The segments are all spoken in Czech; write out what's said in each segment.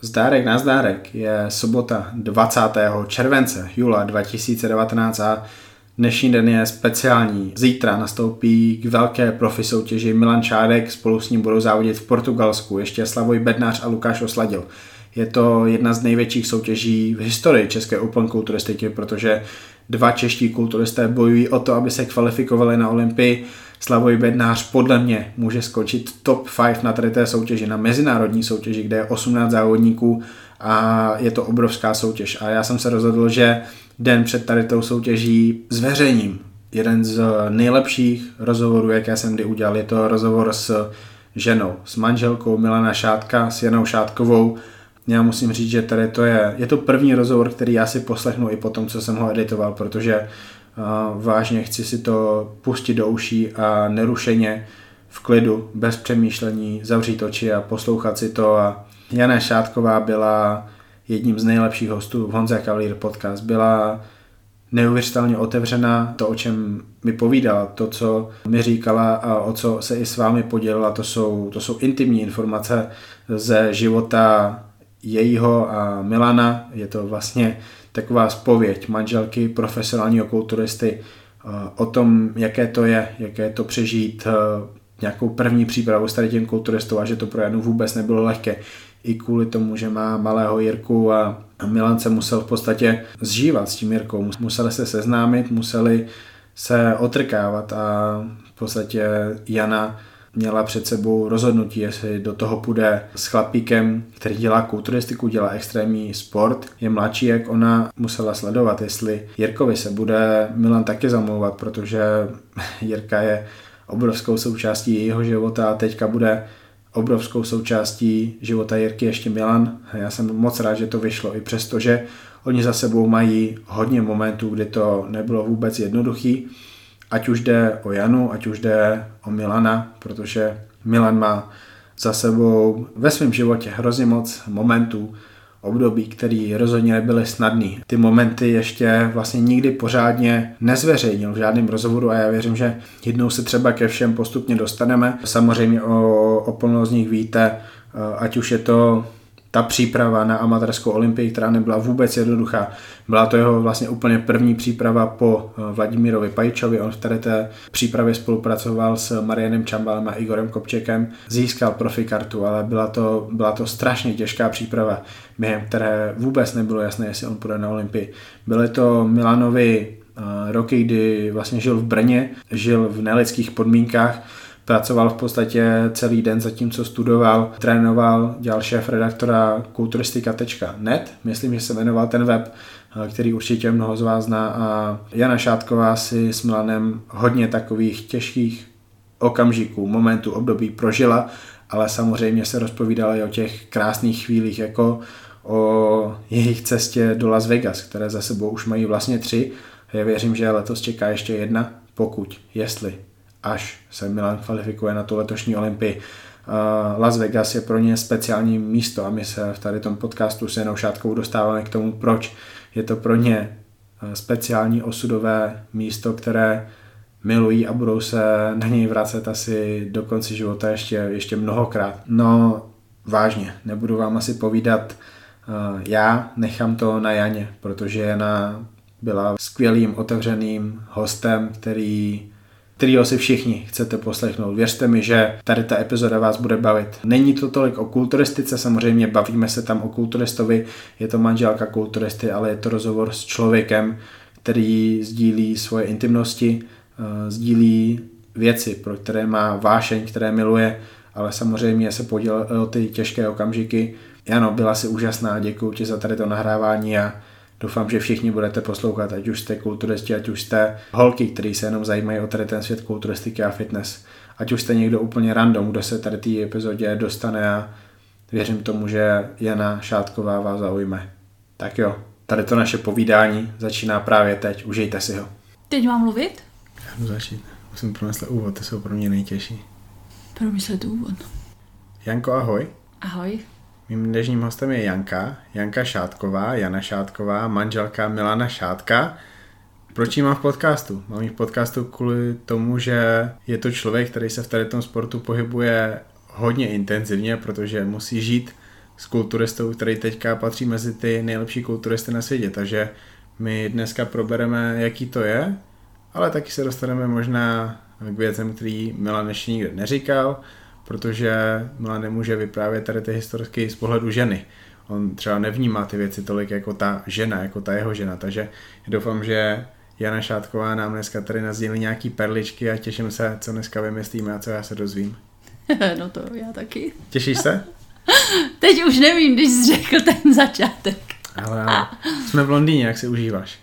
Zdárek na zdárek je sobota 20. července jula 2019 a dnešní den je speciální. Zítra nastoupí k velké profi soutěži Milan Čárek, spolu s ním budou závodit v Portugalsku, ještě Slavoj Bednář a Lukáš Osladil. Je to jedna z největších soutěží v historii české open kulturistiky, protože dva čeští kulturisté bojují o to, aby se kvalifikovali na Olympii. Slavoj Bednář podle mě může skočit top 5 na tady té soutěži, na mezinárodní soutěži, kde je 18 závodníků a je to obrovská soutěž. A já jsem se rozhodl, že den před tady tou soutěží zveřejním jeden z nejlepších rozhovorů, jaké jsem kdy udělal. Je to rozhovor s ženou, s manželkou Milana Šátka, s Janou Šátkovou, já musím říct, že tady to je, je to první rozhovor, který já si poslechnu i po tom, co jsem ho editoval, protože vážně chci si to pustit do uší a nerušeně v klidu, bez přemýšlení, zavřít oči a poslouchat si to a Jana Šátková byla jedním z nejlepších hostů v Honza Cavalier podcast. Byla neuvěřitelně otevřená, to, o čem mi povídala, to, co mi říkala a o co se i s vámi podělila, to jsou, to jsou intimní informace ze života jejího a Milana. Je to vlastně taková spověď manželky profesionálního kulturisty eh, o tom, jaké to je, jaké je to přežít eh, nějakou první přípravu s tady tím kulturistou a že to pro Janu vůbec nebylo lehké. I kvůli tomu, že má malého Jirku a Milan se musel v podstatě zžívat s tím Jirkou. Museli se seznámit, museli se otrkávat a v podstatě Jana měla před sebou rozhodnutí, jestli do toho půjde s chlapíkem, který dělá kulturistiku, dělá extrémní sport, je mladší, jak ona musela sledovat, jestli Jirkovi se bude Milan taky zamlouvat, protože Jirka je obrovskou součástí jejího života a teďka bude obrovskou součástí života Jirky ještě Milan. Já jsem moc rád, že to vyšlo, i přesto, že oni za sebou mají hodně momentů, kdy to nebylo vůbec jednoduchý ať už jde o Janu, ať už jde o Milana, protože Milan má za sebou ve svém životě hrozně moc momentů, období, který rozhodně nebyly snadný. Ty momenty ještě vlastně nikdy pořádně nezveřejnil v žádném rozhovoru a já věřím, že jednou se třeba ke všem postupně dostaneme. Samozřejmě o, o z nich víte, ať už je to ta příprava na amatérskou olympii, která nebyla vůbec jednoduchá. Byla to jeho vlastně úplně první příprava po eh, Vladimírovi Pajčovi. On v té přípravě spolupracoval s Marianem Čambalem a Igorem Kopčekem. Získal profikartu, ale byla to, byla to strašně těžká příprava, během které vůbec nebylo jasné, jestli on půjde na olympii. Byly to Milanovi eh, roky, kdy vlastně žil v Brně, žil v nelidských podmínkách, Pracoval v podstatě celý den zatímco studoval, trénoval, dělal šéf redaktora kulturistika.net, myslím, že se jmenoval ten web, eh, který určitě mnoho z vás zná. A Jana Šátková si s Milanem hodně takových těžkých okamžiků, momentů, období prožila, ale samozřejmě se rozpovídala i o těch krásných chvílích, jako o jejich cestě do Las Vegas, které za sebou už mají vlastně tři. Já věřím, že letos čeká ještě jedna, pokud, jestli až se Milan kvalifikuje na tu letošní olympii. Las Vegas je pro ně speciální místo a my se v tady tom podcastu s Jenou Šátkou dostáváme k tomu, proč je to pro ně speciální osudové místo, které milují a budou se na něj vracet asi do konce života ještě, ještě mnohokrát. No vážně, nebudu vám asi povídat, já nechám to na Janě, protože Jana byla skvělým otevřeným hostem, který kterýho si všichni chcete poslechnout. Věřte mi, že tady ta epizoda vás bude bavit. Není to tolik o kulturistice, samozřejmě bavíme se tam o kulturistovi, je to manželka kulturisty, ale je to rozhovor s člověkem, který sdílí svoje intimnosti, eh, sdílí věci, pro které má vášeň, které miluje, ale samozřejmě se podělil o ty těžké okamžiky. Ano, byla si úžasná, děkuji ti za tady to nahrávání a Doufám, že všichni budete poslouchat, ať už jste kulturisti, ať už jste holky, kteří se jenom zajímají o tady ten svět kulturistiky a fitness. Ať už jste někdo úplně random, kdo se tady té epizodě dostane a věřím tomu, že Jana Šátková vás zaujme. Tak jo, tady to naše povídání začíná právě teď, užijte si ho. Teď mám mluvit? Já můžu začít. Musím promyslet úvod, to jsou pro mě nejtěžší. Promyslet úvod. Janko, ahoj. Ahoj. Mým dnešním hostem je Janka, Janka Šátková, Jana Šátková, manželka Milana Šátka. Proč ji mám v podcastu? Mám ji v podcastu kvůli tomu, že je to člověk, který se v tady tom sportu pohybuje hodně intenzivně, protože musí žít s kulturistou, který teďka patří mezi ty nejlepší kulturisty na světě, takže my dneska probereme, jaký to je, ale taky se dostaneme možná k věcem, který Milan ještě nikdy neříkal, protože Milan nemůže vyprávět tady ty historky z pohledu ženy. On třeba nevnímá ty věci tolik jako ta žena, jako ta jeho žena, takže doufám, že Jana Šátková nám dneska tady nazdílí nějaký perličky a těším se, co dneska vymyslíme a co já se dozvím. no to já taky. Těšíš se? Teď už nevím, když jsi řekl ten začátek. Ale, ale jsme v Londýně, jak si užíváš?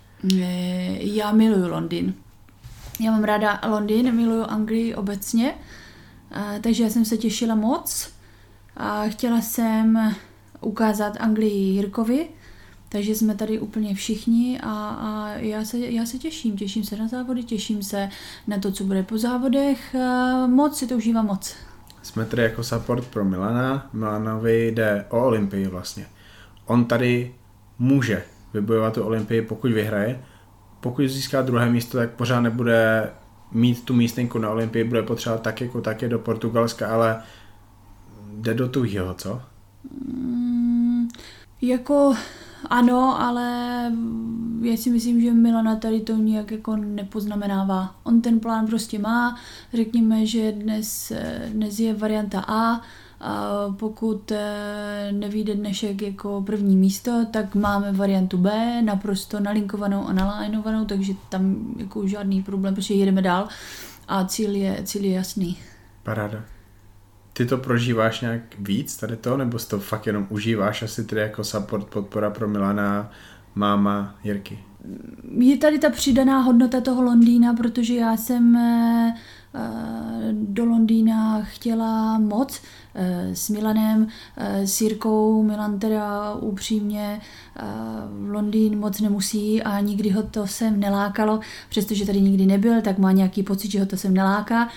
Já miluju Londýn. Já mám ráda Londýn, miluju Anglii obecně, takže já jsem se těšila moc a chtěla jsem ukázat Anglii Jirkovi, takže jsme tady úplně všichni a, a já, se, já se těším, těším se na závody, těším se na to, co bude po závodech, moc si to užívám moc. Jsme tady jako support pro Milana. Milanovi jde o Olympii vlastně. On tady může vybojovat tu Olympii, pokud vyhraje. Pokud získá druhé místo, tak pořád nebude mít tu místenku na Olympii, bude potřebovat tak jako také do Portugalska, ale jde do tuhýho, co? Mm, jako ano, ale já si myslím, že Milana tady to nějak jako nepoznamenává. On ten plán prostě má, řekněme, že dnes, dnes je varianta A, a pokud eh, nevíde dnešek jako první místo, tak máme variantu B, naprosto nalinkovanou a nalajnovanou, takže tam jako žádný problém, protože jedeme dál a cíl je, cíl je jasný. Paráda. Ty to prožíváš nějak víc tady to, nebo si to fakt jenom užíváš asi tedy jako support, podpora pro Milana, máma Jirky? Je tady ta přidaná hodnota toho Londýna, protože já jsem eh, eh, do Londýna chtěla moc eh, s Milanem, s Jirkou. Milan teda upřímně Londýn moc nemusí a nikdy ho to sem nelákalo, přestože tady nikdy nebyl, tak má nějaký pocit, že ho to sem neláká.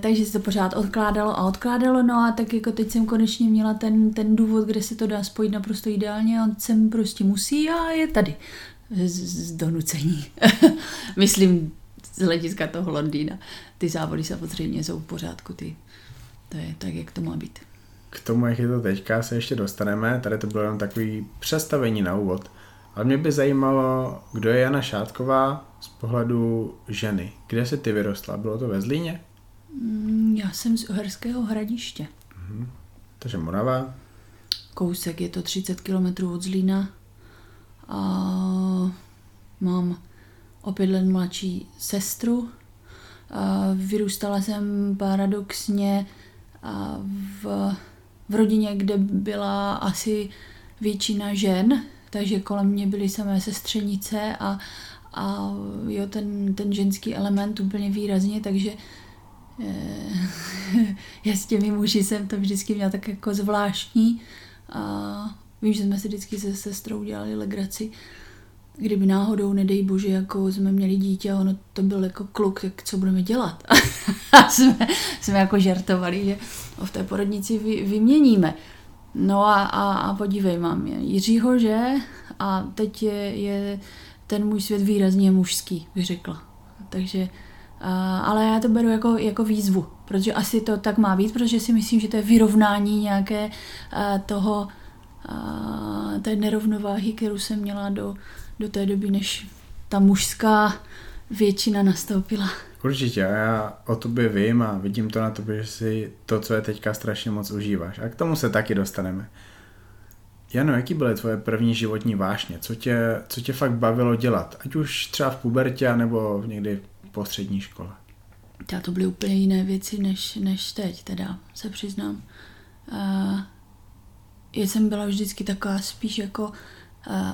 Takže se to pořád odkládalo a odkládalo, no a tak jako teď jsem konečně měla ten, ten důvod, kde se to dá spojit naprosto ideálně, on sem prostě musí a je tady z, donucení. Myslím z hlediska toho Londýna. Ty závody samozřejmě jsou v pořádku, ty. To je tak, jak to má být. K tomu, jak je to teďka, se ještě dostaneme. Tady to bylo jenom takový přestavení na úvod. Ale mě by zajímalo, kdo je Jana Šátková z pohledu ženy. Kde se ty vyrostla? Bylo to ve Zlíně? Mm, Já jsem z Uherského hradiště. Takže Morava. Kousek, je to 30 km od Zlína. A mám o pět let mladší sestru. A vyrůstala jsem paradoxně v, v rodině, kde byla asi většina žen, takže kolem mě byly samé sestřenice a, a jo, ten, ten ženský element úplně výrazně, takže eh, já s těmi muži jsem to vždycky měla tak jako zvláštní a vím, že jsme si vždycky se sestrou dělali legraci, kdyby náhodou, nedej bože, jako jsme měli dítě a ono to byl jako kluk, tak co budeme dělat? a jsme, jsme jako žertovali, že ho v té porodnici vy, vyměníme. No a, a, a podívej, mám je Jiřího, že? A teď je, je ten můj svět výrazně mužský, bych řekla. Takže, a, ale já to beru jako, jako výzvu, protože asi to tak má být, protože si myslím, že to je vyrovnání nějaké a, toho, a, té nerovnováhy, kterou jsem měla do, do té doby, než ta mužská většina nastoupila. Určitě, a já o tobě vím a vidím to na tobě, že si to, co je teďka strašně moc užíváš. A k tomu se taky dostaneme. Jano, jaký byly tvoje první životní vášně? Co tě, co tě fakt bavilo dělat? Ať už třeba v pubertě, nebo někdy po střední škole. Já to byly úplně jiné věci, než, než teď, teda, se přiznám. Uh, jsem byla vždycky taková spíš jako uh,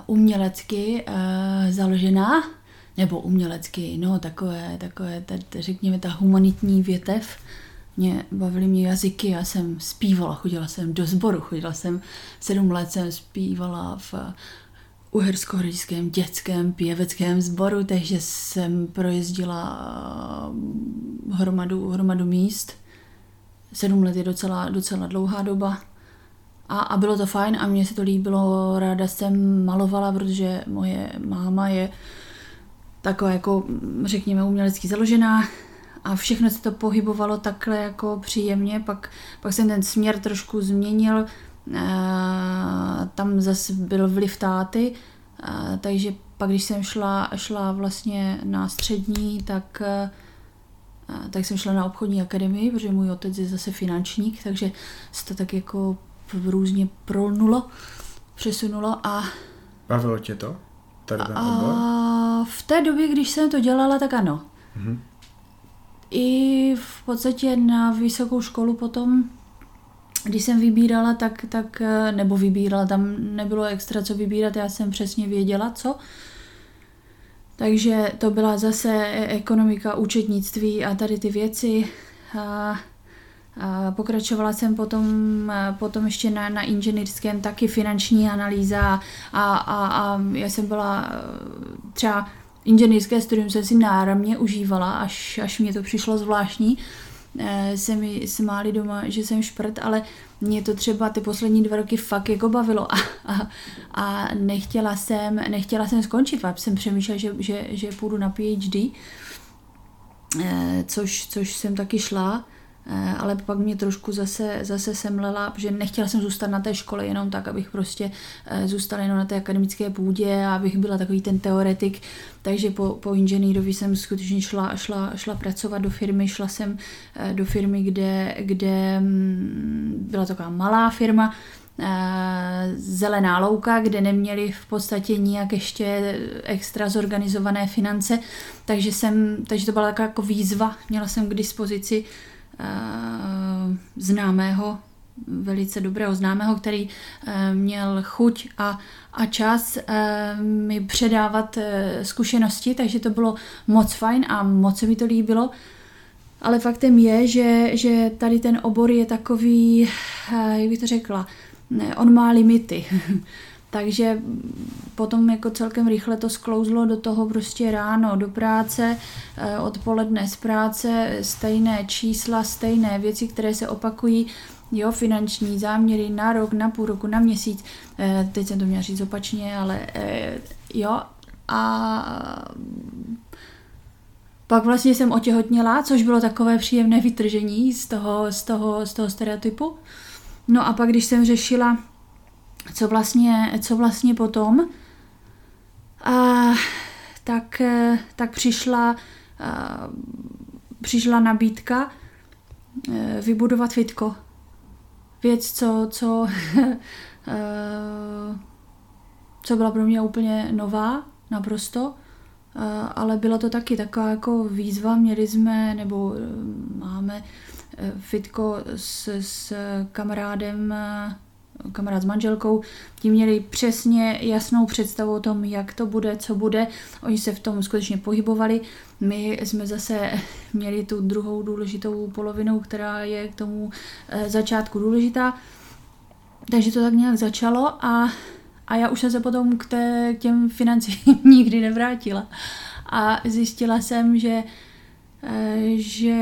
umělecky uh, založená, nebo umělecky, no takové, takové, ta, ta, řekněme, ta humanitní větev. Mě bavily mě jazyky, já jsem zpívala, chodila jsem do sboru, chodila jsem sedm let, jsem zpívala v uherskohradickém dětském pěveckém sboru, takže jsem projezdila eh, hromadu, hromadu míst. Sedm let je docela, docela dlouhá doba. A, a bylo to fajn a mně se to líbilo, ráda jsem malovala, protože moje máma je taková jako, řekněme, umělecky založená a všechno se to pohybovalo takhle jako příjemně, pak, pak jsem ten směr trošku změnil, tam zase byl vliv táty, takže pak když jsem šla, šla vlastně na střední, tak tak jsem šla na obchodní akademii, protože můj otec je zase finančník, takže se to tak jako různě prolnulo, přesunulo a... Bavilo tě to? Tady ten a v té době, když jsem to dělala, tak ano. Mm-hmm. I v podstatě na vysokou školu potom, když jsem vybírala, tak, tak nebo vybírala, tam nebylo extra co vybírat, já jsem přesně věděla, co. Takže to byla zase ekonomika, účetnictví a tady ty věci. A pokračovala jsem potom, potom ještě na, na inženýrském taky finanční analýza a, a, a já jsem byla třeba inženýrské studium jsem si náramně užívala, až, až mě to přišlo zvláštní. E, se mi smáli doma, že jsem šprt, ale mě to třeba ty poslední dva roky fakt jako bavilo a, a, a nechtěla, jsem, nechtěla jsem skončit, pak jsem přemýšlela, že, že, že půjdu na PhD, e, což, což jsem taky šla ale pak mě trošku zase, zase semlela, že nechtěla jsem zůstat na té škole jenom tak, abych prostě eh, zůstala jenom na té akademické půdě a abych byla takový ten teoretik, takže po, po inženýrovi jsem skutečně šla, šla, šla pracovat do firmy, šla jsem eh, do firmy, kde, kde mm, byla taková malá firma, zelená louka, kde neměli v podstatě nijak ještě extra zorganizované finance, takže, jsem, takže to byla taková jako výzva, měla jsem k dispozici Eh, známého, velice dobrého známého, který eh, měl chuť a, a čas eh, mi předávat zkušenosti, takže to bylo moc fajn a moc se mi to líbilo. Ale faktem je, že, že tady ten obor je takový, jak bych to řekla, on má limity. Takže potom jako celkem rychle to sklouzlo do toho prostě ráno do práce, eh, odpoledne z práce, stejné čísla, stejné věci, které se opakují, jo, finanční záměry na rok, na půl roku, na měsíc, eh, teď jsem to měla říct opačně, ale eh, jo, a pak vlastně jsem otěhotněla, což bylo takové příjemné vytržení z toho, z toho, z toho stereotypu. No a pak, když jsem řešila co vlastně, co vlastně potom, a, tak, tak přišla, přišla nabídka e, vybudovat fitko. Věc, co, co, e, co byla pro mě úplně nová, naprosto, e, ale byla to taky taková jako výzva. Měli jsme, nebo máme fitko s, s kamarádem kamarád s manželkou, ti měli přesně jasnou představu o tom, jak to bude, co bude. Oni se v tom skutečně pohybovali. My jsme zase měli tu druhou důležitou polovinu, která je k tomu eh, začátku důležitá. Takže to tak nějak začalo a, a já už jsem se potom k, té, k těm financím nikdy nevrátila. A zjistila jsem, že že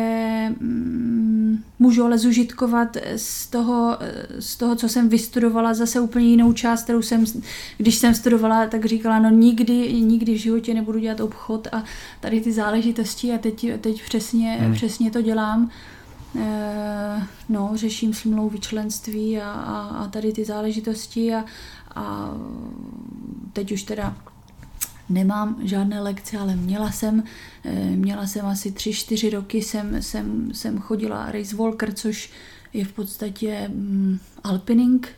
mm, můžu ale zužitkovat z toho, z toho, co jsem vystudovala, zase úplně jinou část, kterou jsem, když jsem studovala, tak říkala, no nikdy, nikdy v životě nebudu dělat obchod a tady ty záležitosti a teď, teď přesně, hmm. přesně to dělám. E, no, řeším smlouvu členství a, a, a tady ty záležitosti a, a teď už teda nemám žádné lekce, ale měla jsem, eh, měla jsem asi tři, čtyři roky, jsem, jsem, jsem chodila race walker, což je v podstatě mm, alpining,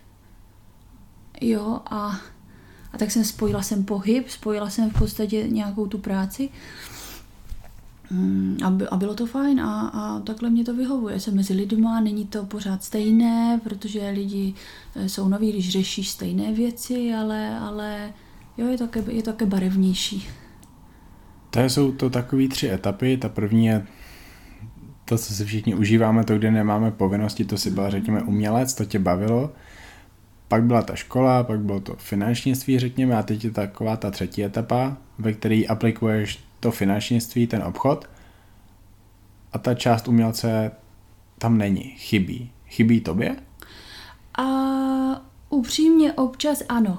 jo, a, a tak jsem spojila jsem pohyb, spojila jsem v podstatě nějakou tu práci mm, a, a bylo to fajn a, a takhle mě to vyhovuje. Jsem mezi lidma, není to pořád stejné, protože lidi eh, jsou noví, když řeší stejné věci, ale, ale jo, je to také, je to také barevnější. To jsou to takové tři etapy. Ta první je to, co si všichni užíváme, to, kde nemáme povinnosti, to si byl, řekněme, umělec, to tě bavilo. Pak byla ta škola, pak bylo to finančnictví, řekněme, a teď je taková ta třetí etapa, ve které aplikuješ to finančnictví, ten obchod. A ta část umělce tam není, chybí. Chybí tobě? A upřímně občas ano.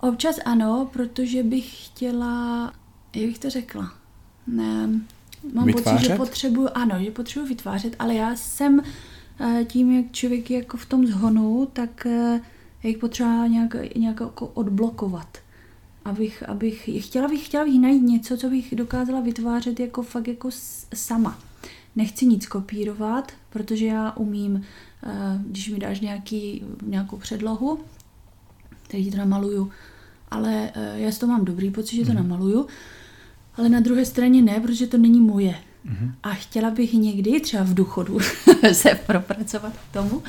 Občas ano, protože bych chtěla, jak bych to řekla, ne, mám vytvářet? pocit, že potřebuju, ano, že potřebuji vytvářet, ale já jsem eh, tím, jak člověk je jako v tom zhonu, tak eh, jich potřeba nějak, nějak jako odblokovat. Abych, abych, chtěla bych, chtěla bych najít něco, co bych dokázala vytvářet jako fakt jako sama. Nechci nic kopírovat, protože já umím, když mi dáš nějaký, nějakou předlohu, který to namaluju, ale já z toho mám dobrý pocit, že to mhm. namaluju, ale na druhé straně ne, protože to není moje. Mm-hmm. A chtěla bych někdy, třeba v důchodu, se propracovat k tomu,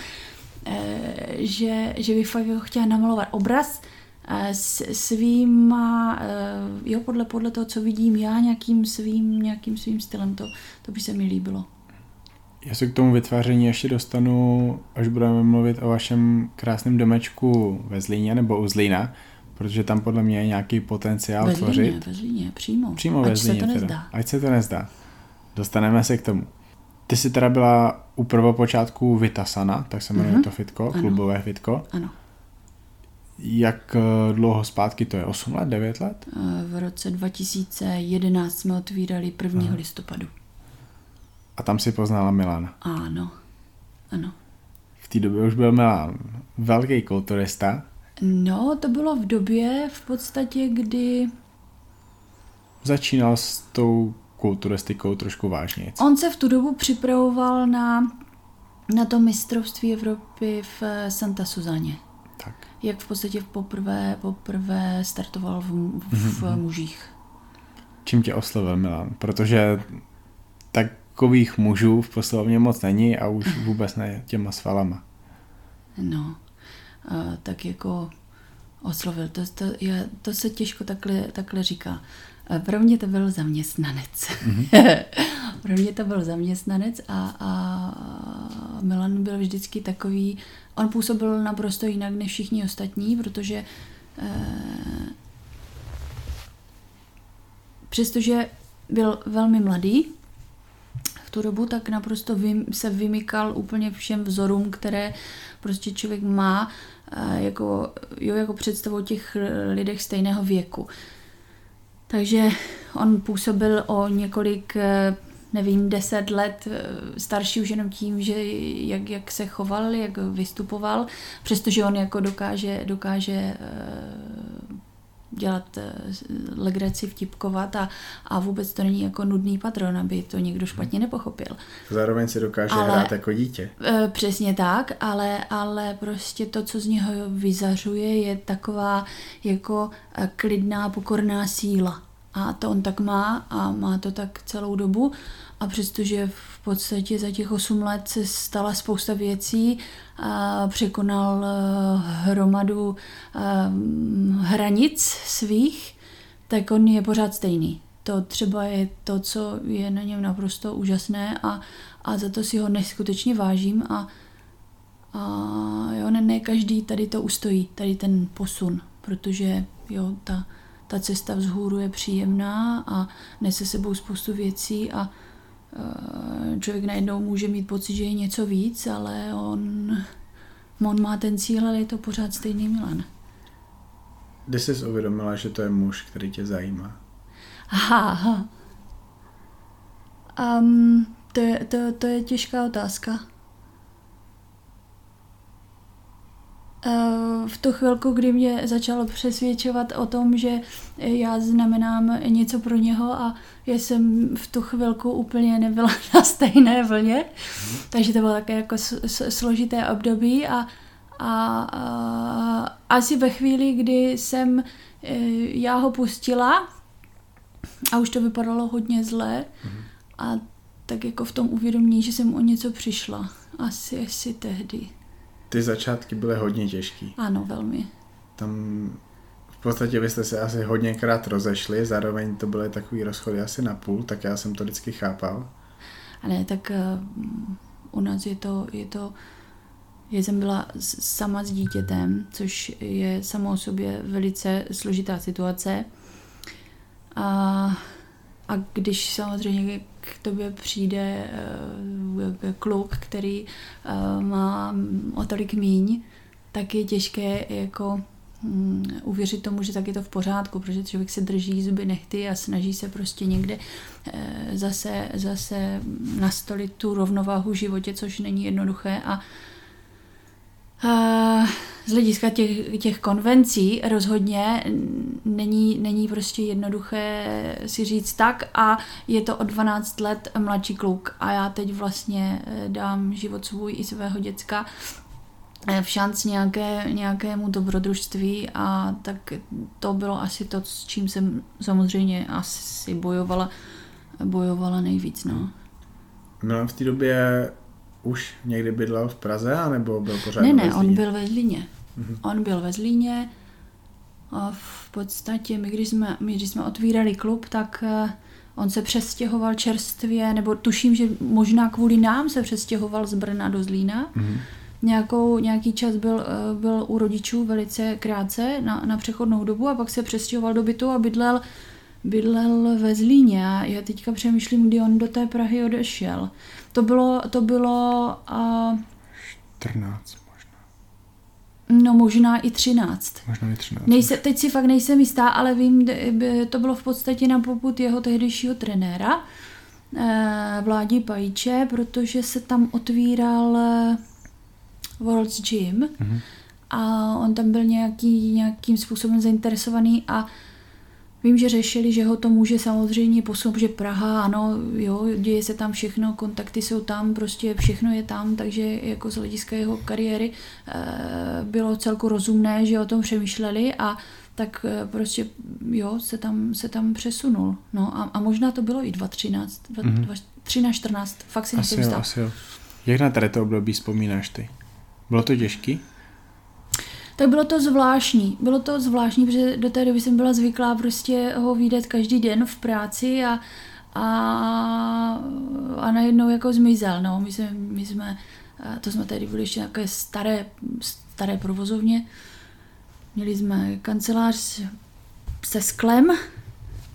eh, že, že bych fakt jako chtěla namalovat obraz eh, s svýma, eh, jo, podle, podle toho, co vidím já, nějakým svým, nějakým svým stylem, to, to by se mi líbilo. Já se k tomu vytváření ještě dostanu, až budeme mluvit o vašem krásném domečku ve Zlíně nebo u Zlína, protože tam podle mě je nějaký potenciál ve Zlíně, tvořit. Ve Zlíně, přímo. Přímo Ať ve Zlíně, se to nezdá. Ať se to nezdá. Dostaneme se k tomu. Ty jsi teda byla u prvopočátku Vitasana, tak se jmenuje uh-huh. to fitko, ano. klubové fitko. Ano. Jak eh, dlouho zpátky to je? 8 let, 9 let? Eh, v roce 2011 jsme otvírali 1. Aha. listopadu. A tam si poznala Milana? Ano, ano. V té době už byl Milan velký kulturista. No, to bylo v době v podstatě, kdy... Začínal s tou kulturistikou trošku vážně. On se v tu dobu připravoval na, na to mistrovství Evropy v Santa Suzaně. Tak. Jak v podstatě poprvé, poprvé startoval v, v mm-hmm. mužích. Čím tě oslovil Milan? Protože takových mužů v poslovně moc není a už vůbec ne těma svalama. No, a, tak jako oslovil, to, to, je, to se těžko takhle, takhle říká. Pro mě to byl zaměstnanec. Mm-hmm. Pro mě to byl zaměstnanec a, a Milan byl vždycky takový, on působil naprosto jinak než všichni ostatní, protože eh, přestože byl velmi mladý v tu dobu, tak naprosto se vymykal úplně všem vzorům, které prostě člověk má eh, jako, jo, jako představu těch lidech stejného věku. Takže on působil o několik, eh, nevím, deset let eh, starší už jenom tím, že jak, jak se choval, jak vystupoval, přestože on jako dokáže, dokáže dělat legraci, vtipkovat a, a vůbec to není jako nudný patron, aby to někdo špatně nepochopil. Zároveň si dokáže ale, hrát jako dítě. Přesně tak, ale, ale prostě to, co z něho vyzařuje, je taková jako klidná, pokorná síla. A to on tak má a má to tak celou dobu. A přestože v podstatě za těch 8 let se stala spousta věcí, a překonal eh, hromadu eh, hranic svých, tak on je pořád stejný. To třeba je to, co je na něm naprosto úžasné a, a za to si ho neskutečně vážím a, a jo, ne, ne každý tady to ustojí, tady ten posun, protože jo, ta, ta cesta vzhůru je příjemná a nese sebou spoustu věcí a člověk najednou může mít pocit, že je něco víc, ale on, on má ten cíl, ale je to pořád stejný Milan. Kdy jsi uvědomila, že to je muž, který tě zajímá? Aha. Um, to, je, to, to je těžká otázka. V tu chvilku, kdy mě začalo přesvědčovat o tom, že já znamenám něco pro něho a já jsem v tu chvilku úplně nebyla na stejné vlně, takže to bylo také jako složité období a, a, a asi ve chvíli, kdy jsem e, já ho pustila a už to vypadalo hodně zle a tak jako v tom uvědomění, že jsem o něco přišla. Asi, asi tehdy ty začátky byly hodně těžký. Ano, velmi. Tam v podstatě vy jste se asi hodněkrát rozešli, zároveň to byly takový rozchody asi na půl, tak já jsem to vždycky chápal. A ne, tak uh, u nás je to, je to, já jsem byla sama s dítětem, což je samo o sobě velice složitá situace. A, a když samozřejmě k tobě přijde uh, kluk, který uh, má o tolik míň, tak je těžké jako mm, uvěřit tomu, že tak je to v pořádku, protože člověk se drží zuby nechty a snaží se prostě někde eh, zase, zase nastolit tu rovnováhu v životě, což není jednoduché a z hlediska těch, těch konvencí rozhodně není, není prostě jednoduché si říct tak a je to o 12 let mladší kluk a já teď vlastně eh, dám život svůj i svého děcka eh, v šanc nějaké, nějakému dobrodružství a tak to bylo asi to, s čím jsem samozřejmě asi bojovala, bojovala nejvíc. No. No v té době už někdy bydlel v Praze, anebo byl pořád Ne, ne, on byl ve Zlíně. Mm-hmm. On byl ve Zlíně a v podstatě my když, jsme, my, když jsme otvírali klub, tak uh, on se přestěhoval čerstvě, nebo tuším, že možná kvůli nám se přestěhoval z Brna do Zlína. Mm-hmm. Nějakou, nějaký čas byl, uh, byl u rodičů velice krátce na, na přechodnou dobu a pak se přestěhoval do bytu a bydlel bydlel ve Zlíně a já teďka přemýšlím, kdy on do té Prahy odešel. To bylo, to bylo... Uh, 14 možná. No možná i 13. Možná i 13. Nejse, teď si fakt nejsem jistá, ale vím, to bylo v podstatě na poput jeho tehdejšího trenéra, eh, Vládi Pajíče, protože se tam otvíral eh, World's Gym mm-hmm. a on tam byl nějaký, nějakým způsobem zainteresovaný a Vím, že řešili, že ho to může samozřejmě posunout, že Praha, ano, jo, děje se tam všechno, kontakty jsou tam, prostě všechno je tam, takže jako z hlediska jeho kariéry e, bylo celku rozumné, že o tom přemýšleli a tak e, prostě jo, se tam, se tam přesunul. No a, a možná to bylo i 2013, 2013, mm-hmm. 14, fakt si asi jo, asi jo. Jak na tady to období vzpomínáš ty? Bylo to těžký? Tak bylo to zvláštní. Bylo to zvláštní, protože do té doby jsem byla zvyklá prostě ho vidět každý den v práci a, a, a najednou jako zmizel. No. My, jsme, my jsme, to jsme tady byli ještě nějaké staré, staré provozovně. Měli jsme kancelář se sklem,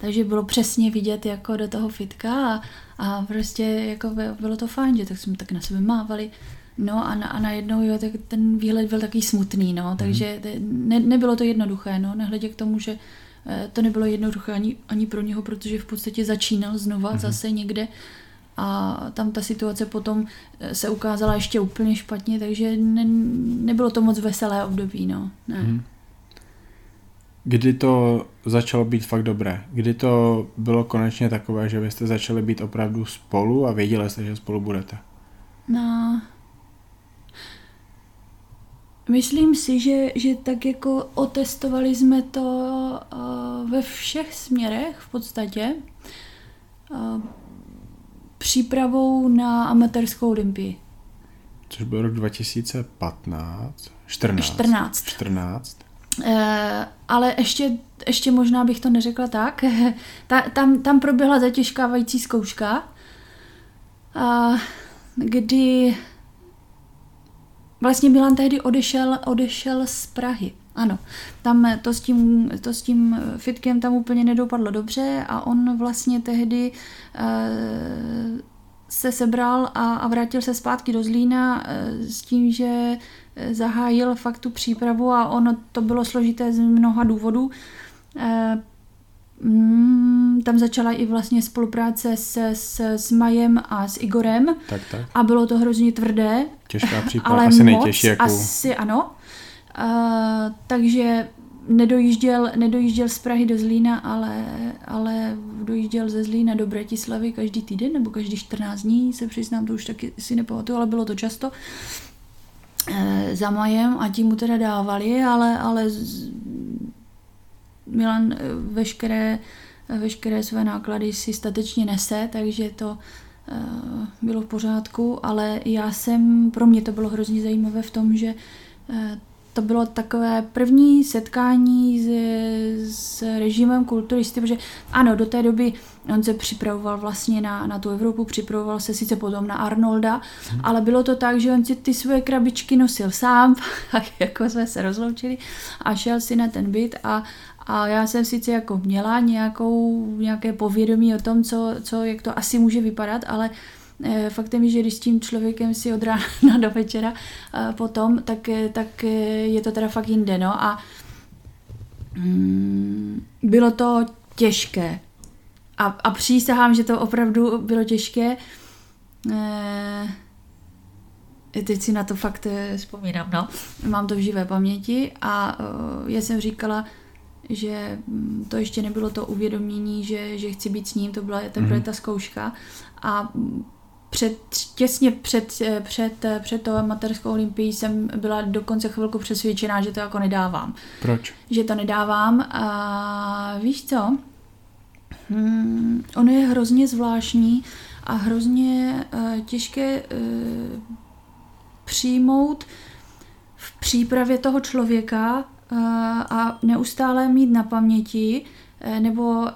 takže bylo přesně vidět jako do toho fitka a, a prostě jako bylo to fajn, že tak jsme tak na sebe mávali. No a, na, a najednou jo, tak ten výhled byl takový smutný, no, takže mhm. ne, nebylo to jednoduché, no, nehledě k tomu, že eh, to nebylo jednoduché ani, ani pro něho, protože v podstatě začínal znova mm-hmm. zase někde a tam ta situace potom eh, se ukázala ještě úplně špatně, takže ne, nebylo to moc veselé období, no. Ne. Mm-hmm. Kdy to začalo být fakt dobré? Kdy to bylo konečně takové, že vy jste začali být opravdu spolu a věděli jste, že spolu budete? No, Myslím si, že, že tak jako otestovali jsme to uh, ve všech směrech v podstatě. Uh, přípravou na amatérskou olympii. Což byl rok 2015? 14. 14. 14. Uh, ale ještě, ještě možná bych to neřekla tak. Ta, tam, tam proběhla zatěžkávající zkouška, uh, kdy Vlastně Milan tehdy odešel, odešel z Prahy. Ano, tam to s, tím, to s tím fitkem tam úplně nedopadlo dobře a on vlastně tehdy uh, se sebral a, a vrátil se zpátky do Zlína uh, s tím, že zahájil fakt tu přípravu a ono to bylo složité z mnoha důvodů. Uh, Mm, tam začala i vlastně spolupráce s, s, s Majem a s Igorem. Tak, tak. A bylo to hrozně tvrdé. Těžká příprava, ale asi moc, nejtěžší. Jako... Asi ano. Uh, takže nedojížděl, nedojížděl z Prahy do Zlína, ale, ale dojížděl ze Zlína do Bratislavy každý týden nebo každý 14 dní, se přiznám, to už taky si nepamatuju, ale bylo to často e, za Majem a tím mu teda dávali, ale, ale Milan eh, veškeré, eh, veškeré své náklady si statečně nese, takže to eh, bylo v pořádku, ale já jsem, pro mě to bylo hrozně zajímavé v tom, že to bylo takové první setkání s, s režimem kulturisty, protože ano, do té doby on se připravoval vlastně na, na tu Evropu, připravoval se sice potom na Arnolda, hmm. ale bylo to tak, že on si ty svoje krabičky nosil sám, tak jako jsme se rozloučili a šel si na ten byt a, a já jsem sice jako měla nějakou, nějaké povědomí o tom, co, co, jak to asi může vypadat, ale e, faktem je, že když s tím člověkem si od rána do večera e, potom, tak, e, tak je to teda fakt jinde, no a mm, bylo to těžké. A, a přísahám, že to opravdu bylo těžké. E, teď si na to fakt eh, vzpomínám, no. Mám to v živé paměti a já jsem říkala, že mm, to ještě nebylo to uvědomění, že, že chci být s ním, to byla teprve mm-hmm. ta zkouška a před, těsně před, eh, před, před tou materskou olympií jsem byla dokonce chvilku přesvědčená, že to jako nedávám. Proč? Že to nedávám a víš co? Hmm, ono je hrozně zvláštní a hrozně uh, těžké uh, přijmout v přípravě toho člověka a neustále mít na paměti, uh, nebo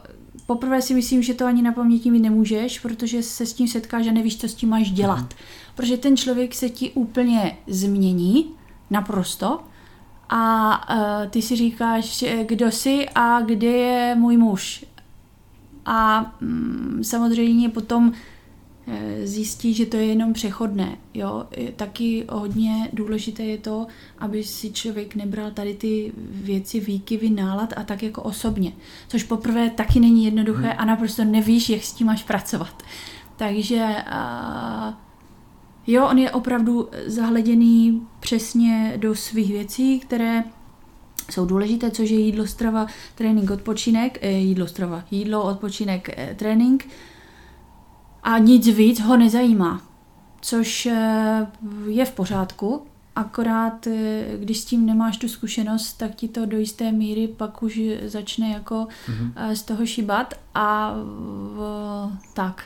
poprvé si myslím, že to ani na paměti mít nemůžeš, protože se s tím setkáš a nevíš, co s tím máš dělat. Mm. Protože ten člověk se ti úplně změní, naprosto, a uh, ty si říkáš, kdo jsi a kde je můj muž. A um, samozřejmě potom Eh, zjistí, že to je jenom přechodné. Jo? Taky hodně důležité je to, aby si člověk nebral tady ty věci, výkyvy, nálad a tak jako osobně. Což poprvé taky není jednoduché hmm. a naprosto nevíš, jak s tím máš pracovat. Takže jo, on je opravdu zahleděný přesně do svých věcí, které jsou důležité, což je jídlo, strava, trénink, odpočinek, eh, jídlo, strava, jídlo, odpočinek, eh, trénink, a nic víc ho nezajímá, což eh, je v pořádku, akorát eh, když s tím nemáš tu zkušenost, tak ti to do jisté míry pak už začne jako mm-hmm. z toho šibat a tak.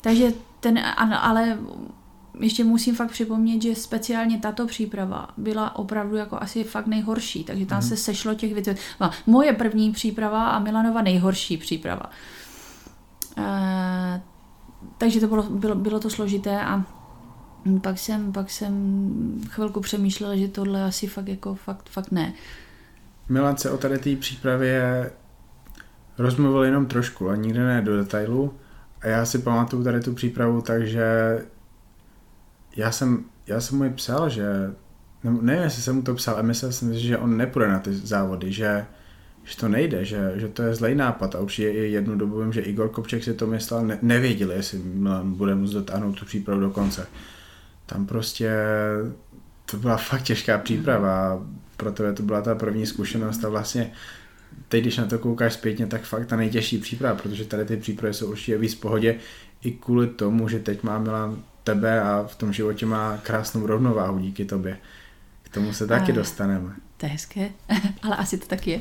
Takže ten, ale ještě musím fakt připomnět, že speciálně tato příprava byla opravdu jako asi fakt nejhorší, takže tam mm. se sešlo těch věcí. Moje první příprava a Milanova nejhorší příprava. E, takže to bylo, bylo, bylo to složité a pak jsem, pak jsem chvilku přemýšlela, že tohle asi fakt jako fakt, fakt ne. Milan se o tady té přípravě rozmluvil jenom trošku a nikdy ne do detailu. A já si pamatuju tady tu přípravu, takže já jsem, já jsem mu psal, že nevím, jestli jsem mu to psal, a myslel jsem že on nepůjde na ty závody, že že to nejde, že, že to je zlej nápad a určitě i jednu dobu vím, že Igor Kopček si to myslel, ne, nevěděl, jestli Milan bude muset dotáhnout tu přípravu do konce. Tam prostě to byla fakt těžká příprava pro tebe to byla ta první zkušenost a vlastně teď, když na to koukáš zpětně, tak fakt ta nejtěžší příprava, protože tady ty přípravy jsou určitě víc v pohodě i kvůli tomu, že teď má Milan tebe a v tom životě má krásnou rovnováhu díky tobě. K tomu se taky a, dostaneme. To je hezké, ale asi to taky je.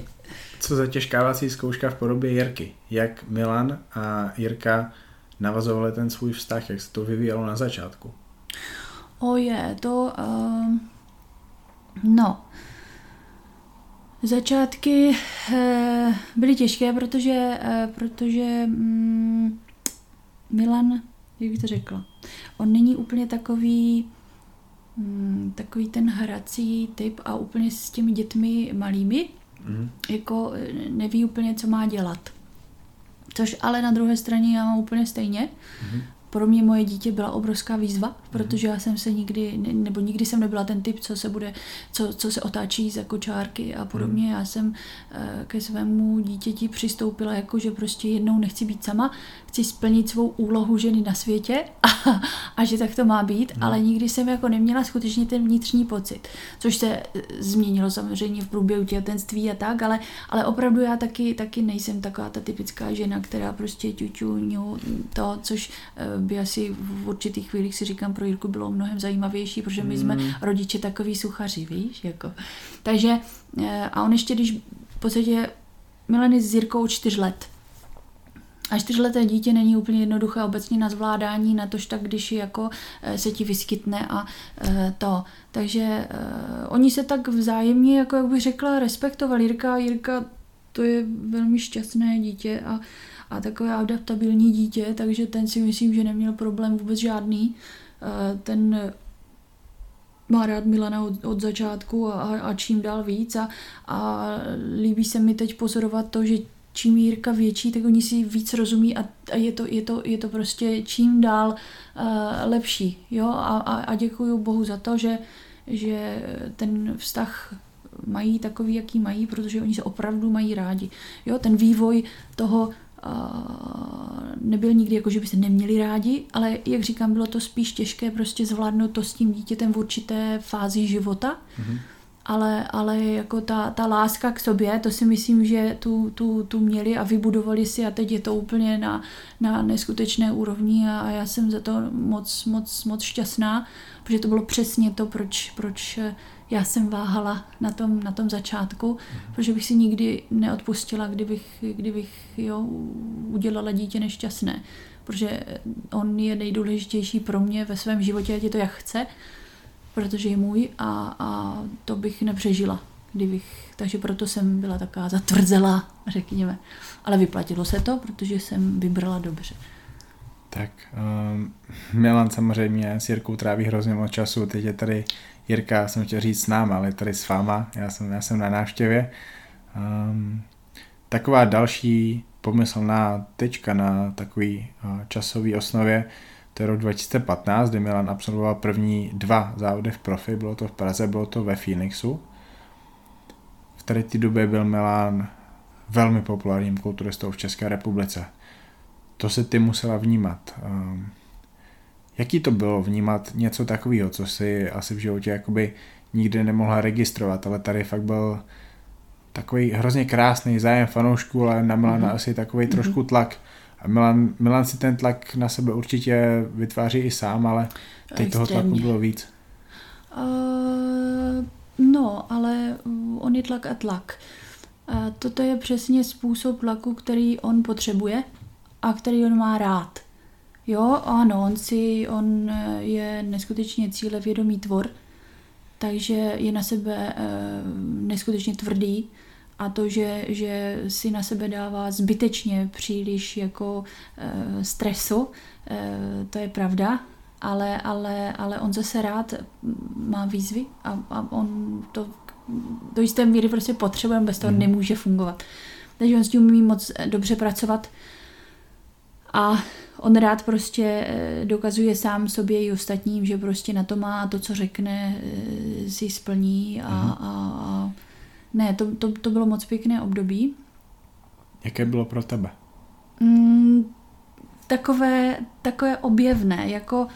Co za těžkávací zkouška v podobě Jirky? Jak Milan a Jirka navazovali ten svůj vztah? Jak se to vyvíjelo na začátku? O je, to... Uh, no. Začátky uh, byly těžké, protože, uh, protože um, Milan, jak bych to řekla, on není úplně takový um, takový ten hrací typ a úplně s těmi dětmi malými, mm. jako eh, neví úplně, co má dělat. Což ale na druhé straně já mám úplně stejně. Mm pro mě moje dítě byla obrovská výzva, protože já jsem se nikdy, nebo nikdy jsem nebyla ten typ, co se bude, co, co se otáčí za kočárky a podobně. Hmm. Já jsem eh, ke svému dítěti přistoupila jako, že prostě jednou nechci být sama, chci splnit svou úlohu ženy na světě a, a že tak to má být, hmm. ale nikdy jsem jako neměla skutečně ten vnitřní pocit, což se eh, změnilo samozřejmě v průběhu těhotenství a tak, ale, ale opravdu já taky, taky nejsem taková ta typická žena, která prostě ťuťu, to, což eh, by asi v určitých chvílích si říkám pro Jirku bylo mnohem zajímavější, protože my jsme mm. rodiče takový suchaři, víš, jako. Takže eh, a on ještě, když v podstatě Mileny s Jirkou čtyř let, a čtyřleté dítě není úplně jednoduché obecně na zvládání, na tož tak, když jako eh, se ti vyskytne a eh, to. Takže oni se tak vzájemně, jako jak bych řekla, respektovali. Jirka, Jirka to je velmi šťastné dítě a a takové adaptabilní dítě, takže ten si myslím, že neměl problém vůbec žádný. Eh, ten má rád Milana od, od začátku a, a čím dál víc a, a líbí se mi teď pozorovat to, že čím Jirka větší, tak oni si víc rozumí a, a je, to, je, to, je to prostě čím dál uh, lepší. Jo? A, a, a děkuji Bohu za to, že, že ten vztah mají takový, jaký mají, protože oni se opravdu mají rádi. Jo, ten vývoj toho nebyl nikdy jako, že by se neměli rádi, ale jak říkám, bylo to spíš těžké prostě zvládnout to s tím dítětem v určité fázi života. Mm-hmm. Ale, ale jako ta, ta láska k sobě, to si myslím, že tu, tu, tu měli a vybudovali si a teď je to úplně na, na neskutečné úrovni a, a já jsem za to moc, moc, moc šťastná, protože to bylo přesně to, proč, proč já jsem váhala na tom, na tom začátku, mm-hmm. protože bych si nikdy neodpustila, kdybych, kdybych jo, udělala dítě nešťastné. Protože on je nejdůležitější pro mě ve svém životě, ať je to jak chce, protože je můj a, a to bych nepřežila. Kdybych, takže proto jsem byla taková zatvrzelá, řekněme. Ale vyplatilo se to, protože jsem vybrala dobře. Tak um, Milan samozřejmě s Jirkou tráví hrozně moc času, teď je tady Jirka, jsem chtěl říct s náma, ale tady s váma, já jsem, já jsem na návštěvě. Um, taková další pomyslná tečka na takový uh, časový osnově, to je rok 2015, kdy Milan absolvoval první dva závody v profi, bylo to v Praze, bylo to ve Phoenixu. V tady té době byl Milan velmi populárním kulturistou v České republice. To se ty musela vnímat. Um, Jaký to bylo vnímat něco takového, co si asi v životě jakoby nikdy nemohla registrovat, ale tady fakt byl takový hrozně krásný zájem fanoušků, ale na Milana mm-hmm. asi takový mm-hmm. trošku tlak. A Milan, Milan si ten tlak na sebe určitě vytváří i sám, ale teď toho tlaku bylo víc. Uh, no, ale on je tlak a tlak. Uh, toto je přesně způsob tlaku, který on potřebuje a který on má rád. Jo, ano, on si, on eh, je neskutečně cílevědomý tvor, takže je na sebe e, neskutečně tvrdý a to, že, že si na sebe dává zbytečně příliš jako e, stresu, e, to je pravda, ale, ale, ale on zase rád má výzvy a, a on to do jisté míry prostě potřebuje, bez toho mm. nemůže fungovat. Takže on s tím umí moc dobře pracovat a on rád prostě eh, dokazuje sám sobě i ostatním, že prostě na to má a to, co řekne, eh, si splní a, mhm. a, a ne, to, to, to bylo moc pěkné období. Jaké bylo pro tebe? Mm, takové, takové objevné, jako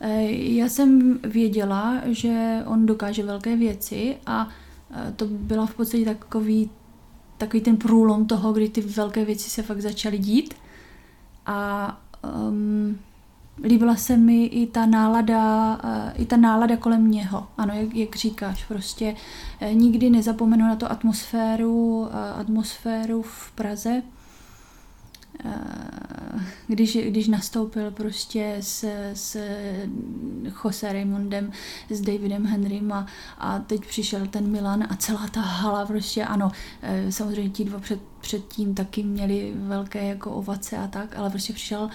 eh, já jsem věděla, že on dokáže velké věci a to byla v podstatě takový, takový ten průlom toho, kdy ty velké věci se fakt začaly dít. A um, líbila se mi i ta nálada, uh, i ta nálada kolem něho. Ano, jak, jak říkáš, prostě uh, nikdy nezapomenu na to atmosféru, uh, atmosféru v Praze, když, když nastoupil prostě s, s Jose Raymondem, s Davidem Henrym a, a teď přišel ten Milan a celá ta hala prostě, ano, samozřejmě ti dva před, předtím taky měli velké jako ovace a tak, ale prostě přišel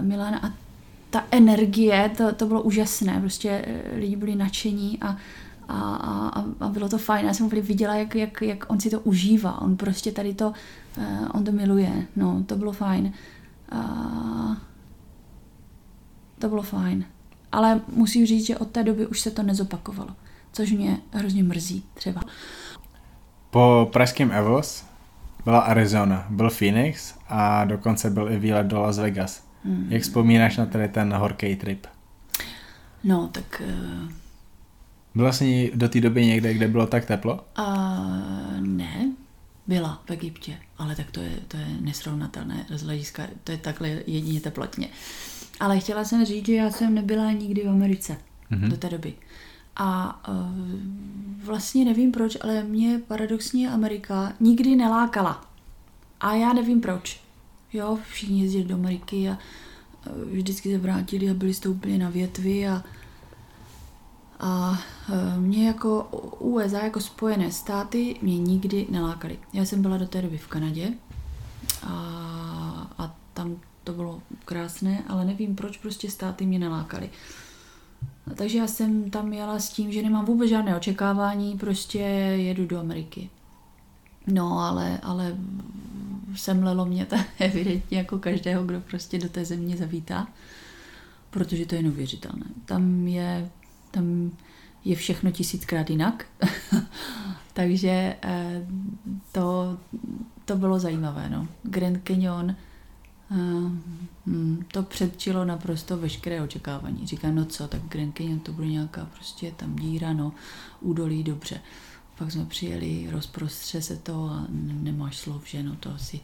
Milan a ta energie, to, to bylo úžasné, prostě lidi byli nadšení a, a, a, a bylo to fajn. Já jsem úplně viděla, jak, jak, jak on si to užívá. On prostě tady to, uh, on to miluje. No, to bylo fajn. Uh, to bylo fajn. Ale musím říct, že od té doby už se to nezopakovalo. Což mě hrozně mrzí třeba. Po pražském Evos byla Arizona, byl Phoenix a dokonce byl i výlet do Las Vegas. Hmm. Jak vzpomínáš na tady ten horký trip? No, tak uh byla jsi do té doby někde, kde bylo tak teplo? Uh, ne, byla v Egyptě, ale tak to je, to je nesrovnatelné z hlediska, to je takhle jedině teplotně. Ale chtěla jsem říct, že já jsem nebyla nikdy v Americe mm-hmm. do té doby. A uh, vlastně nevím proč, ale mě paradoxně Amerika nikdy nelákala. A já nevím proč. Jo, všichni jezdili do Ameriky a uh, vždycky se vrátili a byli úplně na větvi a a e, mě jako USA, jako Spojené státy, mě nikdy nelákaly. Já jsem byla do té doby v Kanadě a, a tam to bylo krásné, ale nevím, proč prostě státy mě nelákaly. Takže já jsem tam jela s tím, že nemám vůbec žádné očekávání, prostě jedu do Ameriky. No, ale, ale semlelo mě to evidentně jako každého, kdo prostě do té země zavítá, protože to je neuvěřitelné. Tam je tam je všechno tisíckrát jinak. Takže eh, to, to bylo zajímavé. No. Grand Canyon hmm, to předčilo naprosto veškeré očekávání. Říkám, no co, tak Grand Canyon to bude nějaká prostě tam díra, no, údolí, dobře. Pak jsme přijeli, rozprostře se to a nemáš slov, že no to asi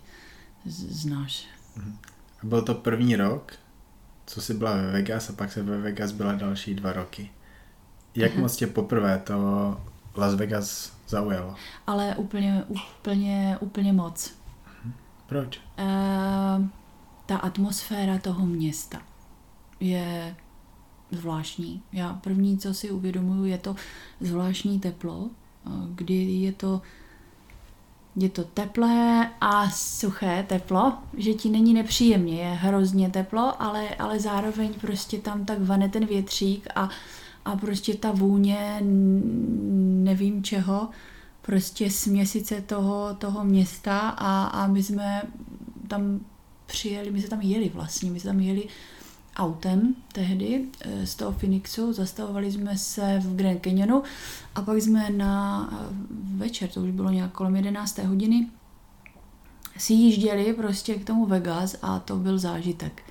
znáš. Mhm. Byl to první rok, co jsi byla ve Vegas a pak se ve Vegas byla další dva roky. Jak moc tě poprvé to Las Vegas zaujalo? Ale úplně, úplně, úplně moc. Mhm. Proč? Uh, ta atmosféra toho města je zvláštní. Já první, co si uvědomuju, je to zvláštní teplo, kdy je to je to teplé a suché teplo, že ti není nepříjemně, je hrozně teplo, ale, ale zároveň prostě tam tak vane ten větřík a, a prostě ta vůně nevím čeho, prostě směsice toho, toho města a, a my jsme tam přijeli, my jsme tam jeli vlastně, my jsme tam jeli autem tehdy eh, z toho Phoenixu, zastavovali jsme se v Grand Canyonu a pak jsme na eh, večer, to už bylo nějak kolem 11. hodiny, si jížděli prostě k tomu Vegas a to byl zážitek.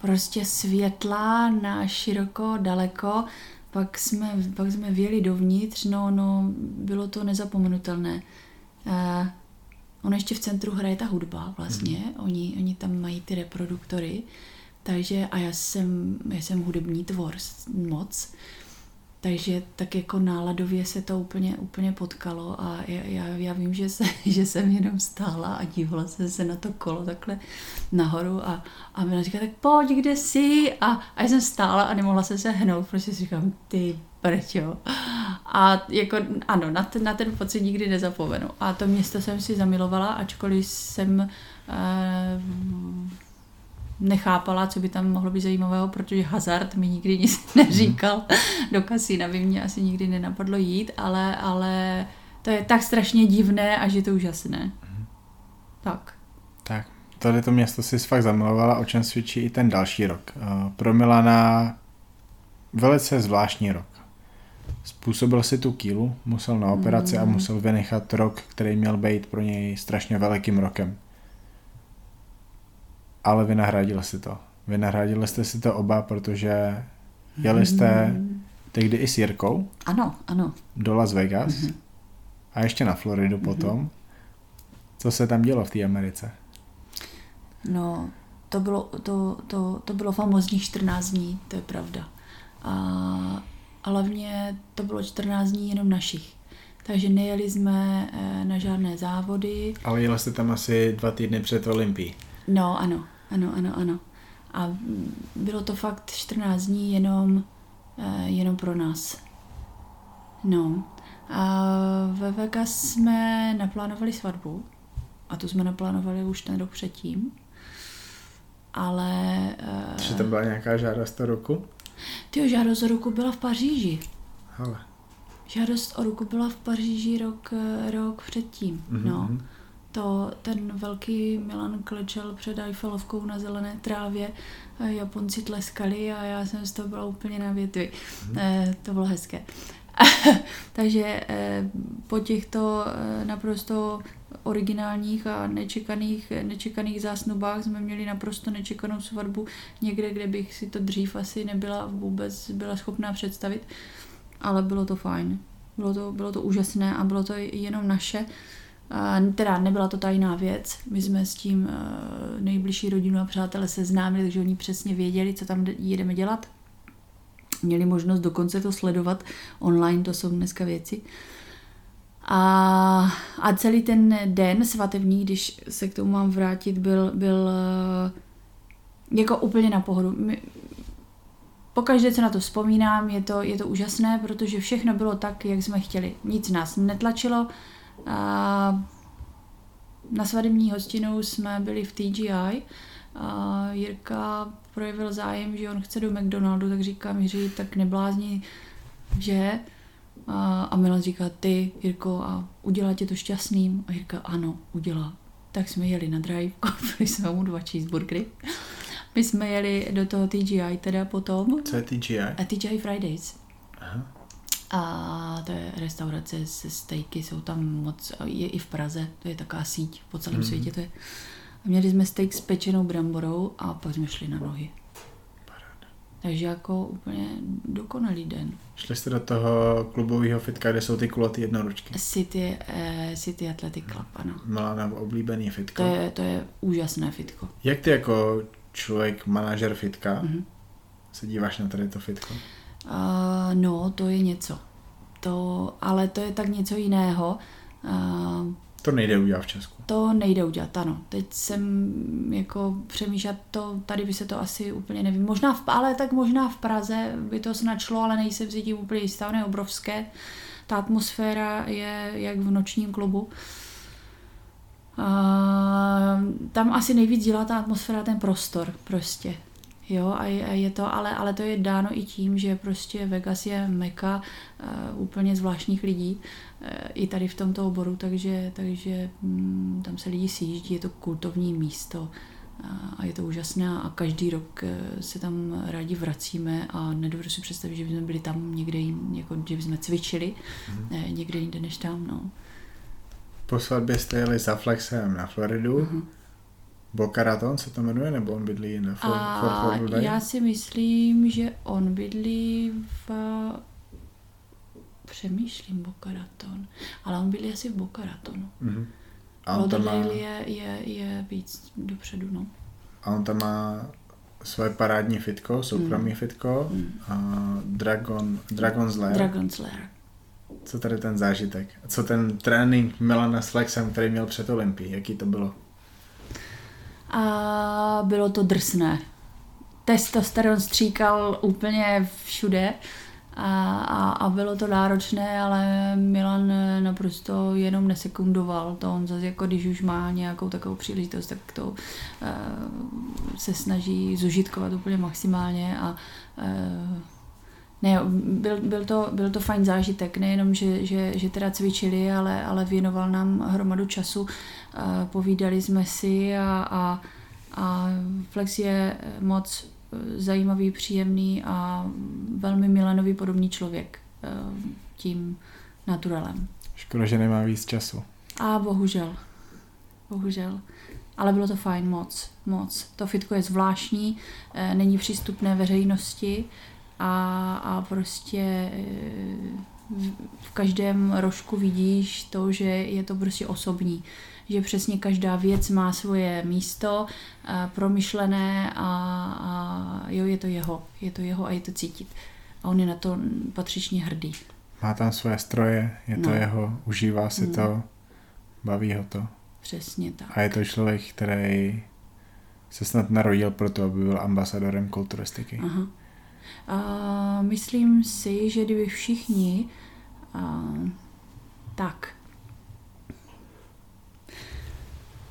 Prostě světla na široko, daleko, pak jsme, pak jsme věli dovnitř, no, no, bylo to nezapomenutelné. Eh, ono ještě v centru hraje ta hudba vlastně, mm. oni, oni tam mají ty reproduktory, takže a já jsem, já jsem hudební tvor moc, takže tak jako náladově se to úplně, úplně potkalo a já, já, já vím, že, se, že jsem jenom stála a dívala se, se na to kolo takhle nahoru a, a Mila říká, tak pojď, kde jsi? A, a já jsem stála a nemohla se se hnout, protože si říkám, ty prťo. A jako, ano, na ten, na ten pocit nikdy nezapomenu. A to město jsem si zamilovala, ačkoliv jsem uh, nechápala, co by tam mohlo být zajímavého, protože hazard mi nikdy nic neříkal. Do kasína by mě asi nikdy nenapadlo jít, ale, ale to je tak strašně divné a že to úžasné. Tak. Tak, tady to město si fakt zamilovala, o čem svědčí i ten další rok. Eh, pro Milana velice zvláštní rok. Způsobil si tu kýlu, musel na operaci mm. a musel vynechat rok, který měl být pro něj strašně velikým rokem ale vynahradil si to. Vynahradili jste si to oba, protože jeli jste hmm. tehdy i s Jirkou. Ano, ano. Do Las Vegas. Mm-hmm. A ještě na Floridu mm-hmm. potom. Co se tam dělo v té Americe? No, to bylo, to, to, to bylo famozních 14 dní, to je pravda. A, a hlavně to bylo 14 dní jenom našich. Takže nejeli jsme eh, na žádné závody. Ale jeli jste tam asi dva týdny před Olympií. No, ano, ano, ano, ano. A bylo to fakt 14 dní jenom, eh, jenom pro nás. No. A ve Vegas jsme naplánovali svatbu. A tu jsme naplánovali už ten rok předtím. Ale... Že to byla nějaká žádost o ruku? Ty žádost o ruku byla v Paříži. Ale. Žádost o ruku byla v Paříži rok, eh, rok předtím. Mm-hmm. No. To ten velký Milan klečel před Eiffelovkou na zelené trávě, Japonci tleskali a já jsem z toho byla úplně na větvi. Mm. to bylo hezké. Takže eh, po těchto eh, naprosto originálních a nečekaných, nečekaných zásnubách jsme měli naprosto nečekanou svatbu někde, kde bych si to dřív asi nebyla vůbec byla schopná představit, ale bylo to fajn. Bylo to, bylo to úžasné a bylo to jenom naše. Teda nebyla to tajná věc, my jsme s tím eh, nejbližší rodinu a přátelé seznámili, takže oni přesně věděli, co tam jedeme dělat. Měli možnost dokonce to sledovat online, to jsou dneska věci. A, a celý ten den svatební, když se k tomu mám vrátit, byl, byl eh, jako úplně na pohodu. My, pokaždé, co na to vzpomínám, je to, je to úžasné, protože všechno bylo tak, jak jsme chtěli. Nic nás netlačilo, a na svadební hostinu jsme byli v TGI a Jirka projevil zájem, že on chce do McDonaldu, tak říkám Jiří, tak neblázni, že? A, a Milan říká, ty, Jirko, a udělá tě to šťastným? A Jirka, ano, udělá. Tak jsme jeli na drive, koupili jsme mu dva cheeseburgery. My jsme jeli do toho TGI teda potom. Co je TGI? A TGI Fridays. Aha. A to je restaurace se stejky, jsou tam moc, je i v Praze, to je taková síť po celém Mhm. světě. To je. A měli jsme steak s pečenou bramborou a pak jsme šli na nohy. Takže jako úplně dokonalý den. Šli jste do toho klubového fitka, kde jsou ty kulatý jednoručky. City, eh, City Athletic Club, ano. Milana oblíbený To fitko. je, to je úžasné fitko. Jak ty jako člověk, manažer fitka, Mhm. se díváš na tady to fitko? Uh, no, to je něco. To, ale to je tak něco jiného. Uh, To nejde udělat v Česku. to nejde udělat, ano. Teď jsem jako přemýšlet to, tady by se to asi úplně nevím. Možná v, ale tak možná v Praze by to snad šlo, ale nejsem si tím úplně jistá, ono je obrovské. Ta atmosféra je jak v nočním klubu. A, tam asi nejvíc dělá ta atmosféra ten prostor prostě. Jo, a je, a je to, ale, ale to je dáno i tím, že prostě Vegas je meka uh, úplně zvláštních lidí, uh, i tady v tomto oboru, takže, takže mm, tam se lidi sjíždí, je to kultovní místo a, a je to úžasné a každý rok eh, se tam rádi vracíme a nedovedu si představit, že bychom byli tam někde jin, jako, že bychom cvičili mm. někde jinde než tam, no. Po svatbě jste jeli za Flexem na Floridu. Mhm. Boca Raton se to jmenuje, nebo on bydlí? For, Fort A Lauderdale? já si myslím, že on bydlí v... Přemýšlím Boca Raton, ale on bydlí asi v Boca Ratonu. Mhm. A on tam má, je, je, je víc dopředu, no. a on tam má svoje parádní fitko, soukromý Mm. fitko Mm. a Dragon, Dragon's Lair. Dragon Slayer. Co tady ten zážitek? A co ten trénink Milana s Flexem, který měl před Olympií? Jaký to bylo? A bylo to drsné. Testosteron stříkal úplně všude a, a, a bylo to náročné, ale Milan naprosto jenom nesekundoval. To on zase jako když už má nějakou takovou příležitost, tak to uh, se snaží zužitkovat úplně maximálně a uh, ne, byl, byl, to, byl to fajn zážitek, nejenom, že, že, že teda cvičili, ale, ale věnoval nám hromadu času, povídali jsme si a, a, a Flex je moc zajímavý, příjemný a velmi Milanový podobný člověk eh, tím naturalem. Škoda, že nemá víc času. A bohužel, bohužel. Ale bylo to fajn moc, moc. To fitko je zvláštní, eh, není přístupné veřejnosti a, a prostě eh, v, každém rožku vidíš to, že je to prostě osobní. Že přesně každá věc má svoje místo, eh, promyšlené a, a jo, je to jeho. Je to jeho a je to cítit. A on je na to patřičně hrdý. Má tam svoje stroje, je to No. jeho, užívá si Mm. to, baví ho to. Přesně tak. A je to člověk, který se snad narodil proto, aby byl ambasadorem kulturistiky. Aha. A myslím si, že kdyby všichni a, tak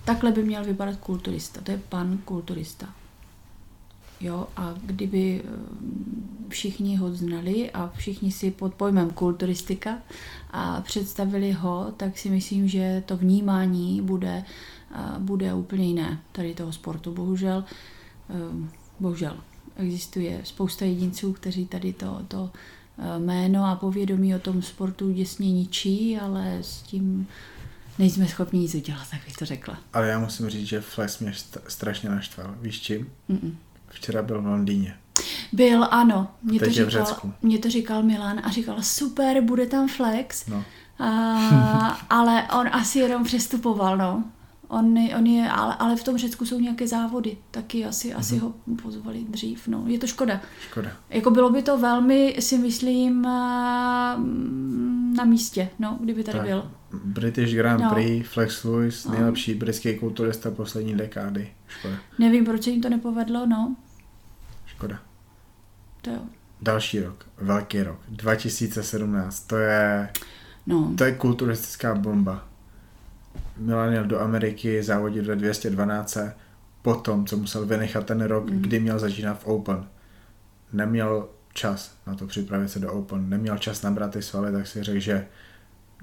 takhle by měl vypadat kulturista. To je pan kulturista. Jo, a kdyby eh, všichni ho znali a všichni si pod pojmem kulturistika a představili ho, tak si myslím, že to vnímání bude, a bude úplně jiné tady toho sportu. Bohužel, eh, bohužel existuje spousta jedinců, kteří tady to, to eh, jméno a povědomí o tom sportu děsně ničí, ale s tím nejsme schopni nic udělat, tak bych to řekla. Ale já musím říct, že Fles mě st- strašně naštval. Víš čím? Mm-mm. Včera byl v Londýně. Byl, ano. Mě to, Teď říkal, Řecku. mě to říkal Milan a říkal, super, bude tam flex, No. a, ale on asi jenom přestupoval, no. On, on je, ale, ale v tom Řecku jsou nějaké závody, taky asi, Mhm. asi ho pozvali dřív, no. Je to škoda. Škoda. Jako bylo by to velmi, si myslím, a, na místě, no, kdyby tady Tak. byl. British Grand No. Prix, Flex Lewis, No. nejlepší britský kulturista poslední dekády. Škoda. Nevím, proč se jim to nepovedlo, no. Škoda. To jo. Další rok, velký rok, 2017, to je, No, to je kulturistická bomba. Milan jel do Ameriky závodit ve 212 potom, co musel vynechat ten rok, Mhm. kdy měl začínat v Open. Neměl čas na to připravit se do Open, neměl čas nabrat ty svaly, tak si řekl, že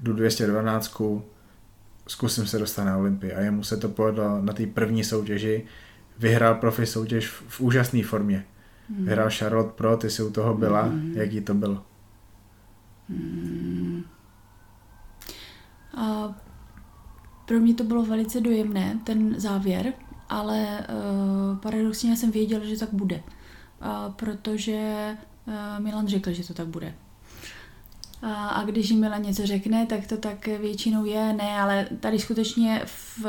jdu 212, zkusím se dostat na Olympii a jemu se to povedlo na té první soutěži, vyhrál profi soutěž v, v úžasné formě. Mhm. Vyhrál Charlotte Pro, ty jsi u toho byla, Mhm. jaký to bylo? Hmm. A pro mě to bylo velice dojemné, ten závěr, ale uh, paradoxně já jsem věděla, že tak bude. Uh, protože uh, Milan řekl, že to tak bude. A, a když jim Milan něco řekne, tak to tak většinou je, ne, ale tady skutečně v,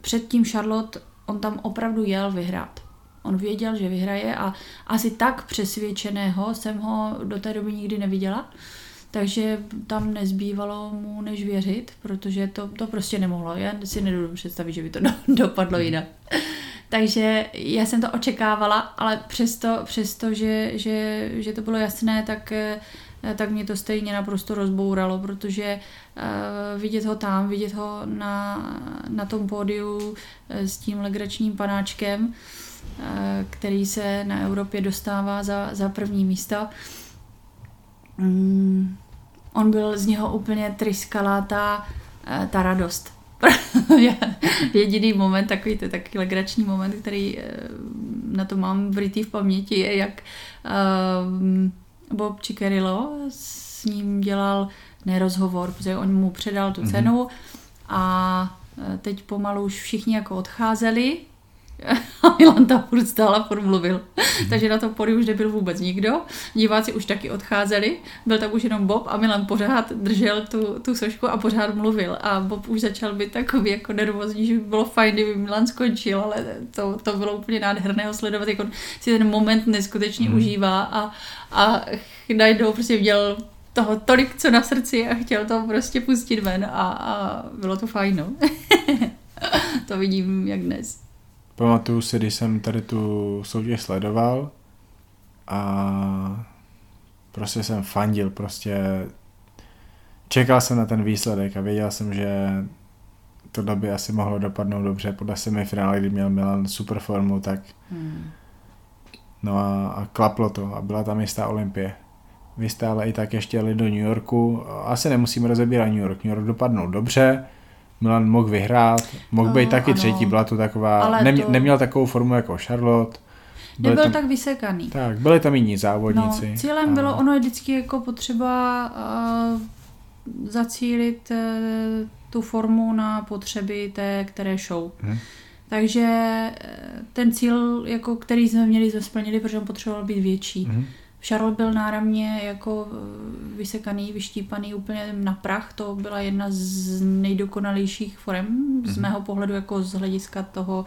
před tím Charlotte on tam opravdu jel vyhrát. On věděl, že vyhraje a asi tak přesvědčeného jsem ho do té doby nikdy neviděla. Takže tam nezbývalo mu než věřit, protože to, to prostě nemohlo. Já si nedovedu představit, že by to do, dopadlo jinak. Takže já jsem to očekávala, ale přesto, přesto že, že, že to bylo jasné, tak Eh, tak mě to stejně naprosto rozbouralo, protože uh, vidět ho tam, vidět ho na, na tom pódiu uh, s tím legračním panáčkem, uh, který se na Evropě dostává za, za první místo. Mm, on byl z něho úplně tryskalá ta, uh, ta radost. Jediný moment, takový to takový legrační moment, který uh, na to mám vrytý v paměti, je jak uh, Bob Ciccarello s ním dělal nerozhovor, protože on mu předal tu mhm. cenu a e, teď pomalu už všichni jako odcházeli a Milan tam furt stál a furt mluvil. Mm-hmm. Takže na to pody už nebyl vůbec nikdo. Diváci už taky odcházeli. Byl tam už jenom Bob a Milan pořád držel tu, tu sošku a pořád mluvil. A Bob už začal být takový jako nervózní, že by bylo fajn, kdyby Milan skončil, ale to, to bylo úplně nádherné ho sledovat, jak on si ten moment neskutečně mm-hmm. užívá a, a najednou prostě viděl toho tolik, co na srdci a chtěl to prostě pustit ven a, a bylo to fajn, no. to vidím jak dnes. Pamatuju si, když jsem tady tu soutěž sledoval a prostě jsem fandil, prostě čekal jsem na ten výsledek a věděl jsem, že tohle by asi mohlo dopadnout dobře podle semifinále, kdy měl Milan super formu, tak hmm. no a, a klaplo to a byla tam jistá Olympie. Vy jste ale i tak ještě jeli do New Yorku, asi nemusíme rozebírat New York, New York dopadnul dobře, Milan mohl vyhrát, mohl být taky ano. třetí, byla to taková, Ale nemě, to... neměl takovou formu jako Charlotte. Nebyl tam, tak vysekaný. Tak, byli tam jiní závodníci. No, cílem a... bylo, ono je vždycky jako potřeba uh, zacílit uh, tu formu na potřeby té které show. Hmm. Takže ten cíl, jako, který jsme měli, jsme splnili, protože on potřeboval být větší. Hmm. Charlotte byl náramně jako eh, vysekaný, vyštípaný úplně na prach. To byla jedna z nejdokonalejších forem z mhm. mého pohledu jako z hlediska toho,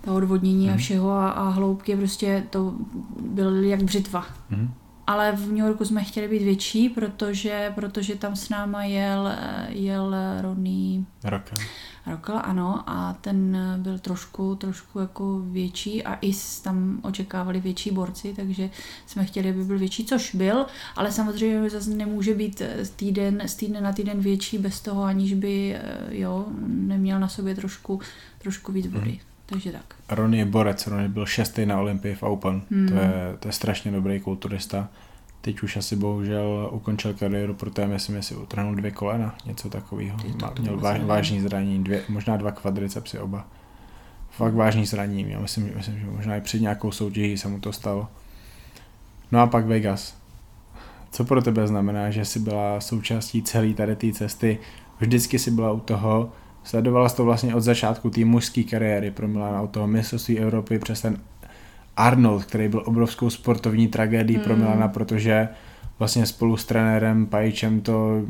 toho odvodnění a mhm. všeho a, a hloubky. Prostě to byl jak břitva. Mm-hmm. Ale v New Yorku jsme chtěli být větší, protože, protože tam s náma jel, eh, jel Ronnie Rockel. Rokl, ano, a ten byl trošku, trošku jako větší a i tam očekávali větší borci, takže jsme chtěli, aby byl větší, což byl, ale samozřejmě zase nemůže být týden, z týdne na týden větší bez toho, aniž by eh, jo, neměl na sobě trošku, trošku víc body. Hmm. Takže tak. Ronnie je borec, Ronnie byl šestý na Olympii v Open. Hmm. To, je, to je strašně dobrý kulturista. Teď už asi bohužel ukončil kariéru, protože myslím, jestli utrhnul dvě kolena, něco takového. Měl váž, vážný zranění, dvě, možná dva kvadricepsy oba. Fakt vážný zranění měl, myslím, myslím, že možná i před nějakou soutěží se mu to stalo. No a pak Vegas. Co pro tebe znamená, že jsi byla součástí celé tady té cesty, vždycky si byla u toho, sledovala jsi to vlastně od začátku té mužské kariéry pro Milana, od toho mistrovství Evropy přes ten Arnold, který byl obrovskou sportovní tragédií mm. pro hmm. Milana, protože vlastně spolu s trenérem Pajičem to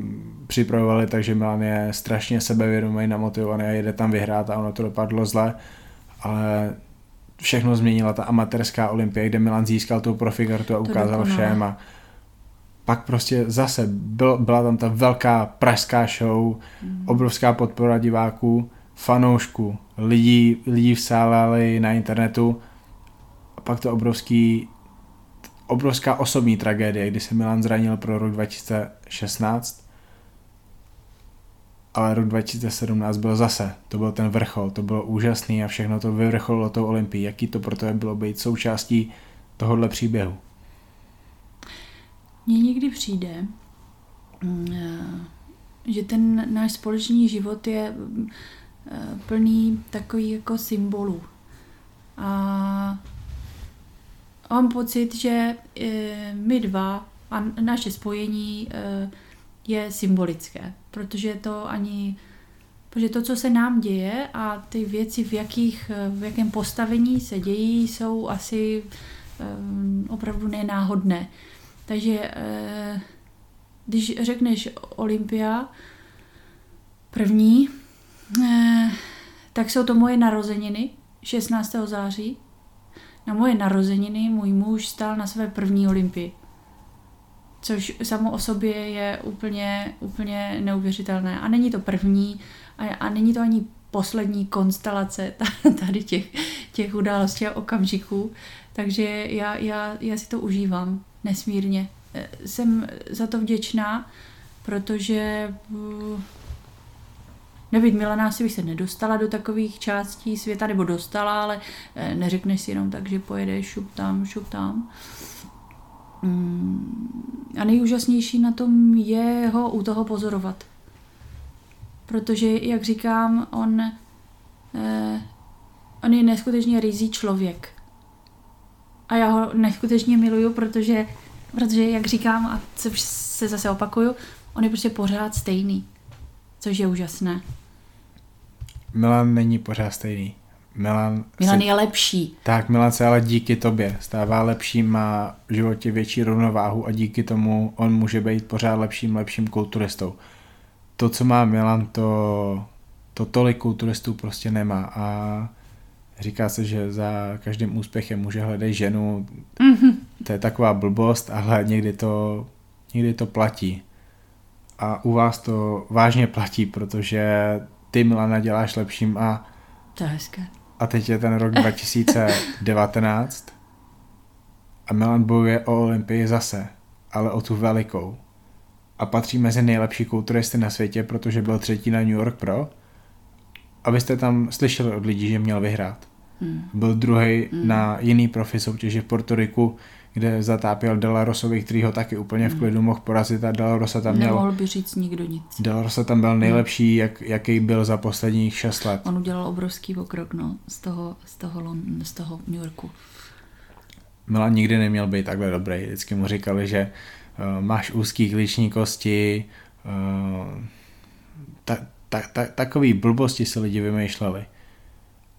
připravovali, takže Milan je strašně sebevědomý, namotivovaný a jede tam vyhrát a ono to dopadlo zle, ale všechno změnila ta amatérská olympie, kde Milan získal tu profikartu a ukázal všem a pak prostě zase byl, byla tam ta velká pražská show, mm. obrovská podpora diváků, fanoušků, lidí, lidí v sále, ale i na internetu pak to obrovský, obrovská osobní tragédie, kdy se Milan zranil pro rok 2016, ale rok 2017 byl zase, to byl ten vrchol, to bylo úžasný a všechno to vyvrcholilo tou Olympii. Jaký to pro tebe bylo být součástí tohohle příběhu? Mně někdy přijde, mm, eh, že ten náš společný život je eh, plný takový jako symbolů. A mám pocit, že e, my dva A naše spojení uh, je symbolické, protože to ani Protože to, co se nám děje a ty věci, v, jakých, v jakém postavení se dějí, jsou asi opravdu nenáhodné. Takže když řekneš Olympia první, tak jsou to moje narozeniny 16. září. Na moje narozeniny můj muž stál na své první olympii což samo o sobě je úplně, úplně neuvěřitelné. A není to první a, a není to ani poslední konstelace tady těch, těch událostí a okamžiků. Takže já, já, já si to užívám nesmírně. E, jsem za to vděčná, protože nebýt milená si se nedostala do takových částí světa, nebo dostala, ale e, neřekneš si jenom tak, že pojedeš šup tam, šup tam. Mm, a nejúžasnější na tom je ho u toho pozorovat. Protože, jak říkám, on, eh, on je neskutečně rizí člověk. A já ho neskutečně miluju, protože, protože jak říkám, a se zase opakuju, on je prostě pořád stejný. Což je úžasné. Milan není pořád stejný. Milan, Milan se, je lepší. Tak, Milan se ale díky tobě stává lepší, má v životě větší rovnováhu a díky tomu on může být pořád lepším, lepším kulturistou. To, co má Milan, to, to tolik kulturistů prostě nemá a říká se, že za každým úspěchem může hledat ženu. Mm-hmm. To je taková blbost, ale někdy to, někdy to platí. A u vás to vážně platí, protože ty Milana děláš lepším a to je hezké. A teď je ten rok 2019 a Milan bojuje o Olympii zase, ale o tu velikou. A patří mezi nejlepší kulturisty na světě, protože byl třetí na New York Pro. Abyste tam slyšeli od lidí, že měl vyhrát. Hmm. Byl druhý hmm. na jiný profi soutěži v Portoriku, kde zatápěl Delarosovi, který ho taky úplně v hmm. klidu mohl porazit a Delarosa tam měl... Nemohl by říct nikdo nic. Delarosa tam byl nejlepší, jak, jaký byl za posledních šest let. On udělal obrovský pokrok, no, z toho, z toho, z toho New Yorku. Milan nikdy neměl být takhle dobrý. Vždycky mu říkali, že uh, máš úzký klíční kosti, uh, ta, ta, ta, takový blbosti si lidi vymýšleli.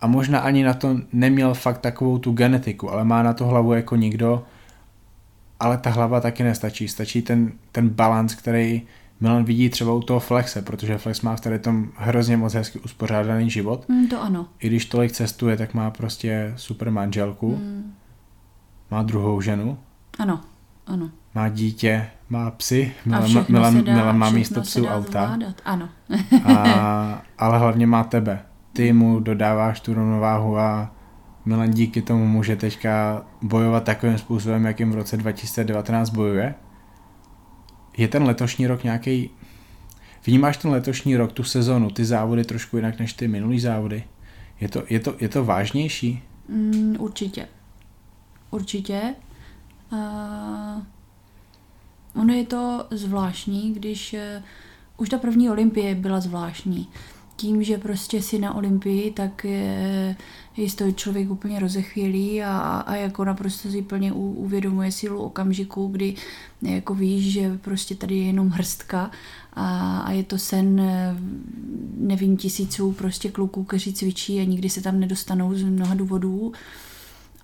A možná ani na to neměl fakt takovou tu genetiku, ale má na to hlavu jako nikdo, ale ta hlava taky nestačí. Stačí ten, ten balans, který Milan vidí třeba u toho Flexe, protože Flex má v tady tom hrozně moc hezky uspořádaný život. Mm, to ano. I když tolik cestuje, tak má prostě super manželku. Mm. Má druhou ženu. Ano, ano. Má dítě, má psy. Milan, Milan, dá, Milan má místo psů auta. Zvládat. Ano. a, ale hlavně má tebe. Ty mu dodáváš tu rovnováhu a Milan díky tomu může teďka bojovat takovým způsobem, jakým v roce 2019 bojuje. Je ten letošní rok nějaký. Vnímáš ten letošní rok, tu sezonu, ty závody trošku jinak než ty minulý závody? Je to, je to, je to vážnější? Mm, určitě. Určitě. Uh, ono je to zvláštní, když uh, už ta první olympie byla zvláštní tím, že prostě si na Olympii, tak je, je to člověk úplně rozechvělý a, a jako naprosto si plně uvědomuje sílu okamžiku, kdy jako víš, že prostě tady je jenom hrstka a, a je to sen nevím tisíců prostě kluků, kteří cvičí a nikdy se tam nedostanou z mnoha důvodů.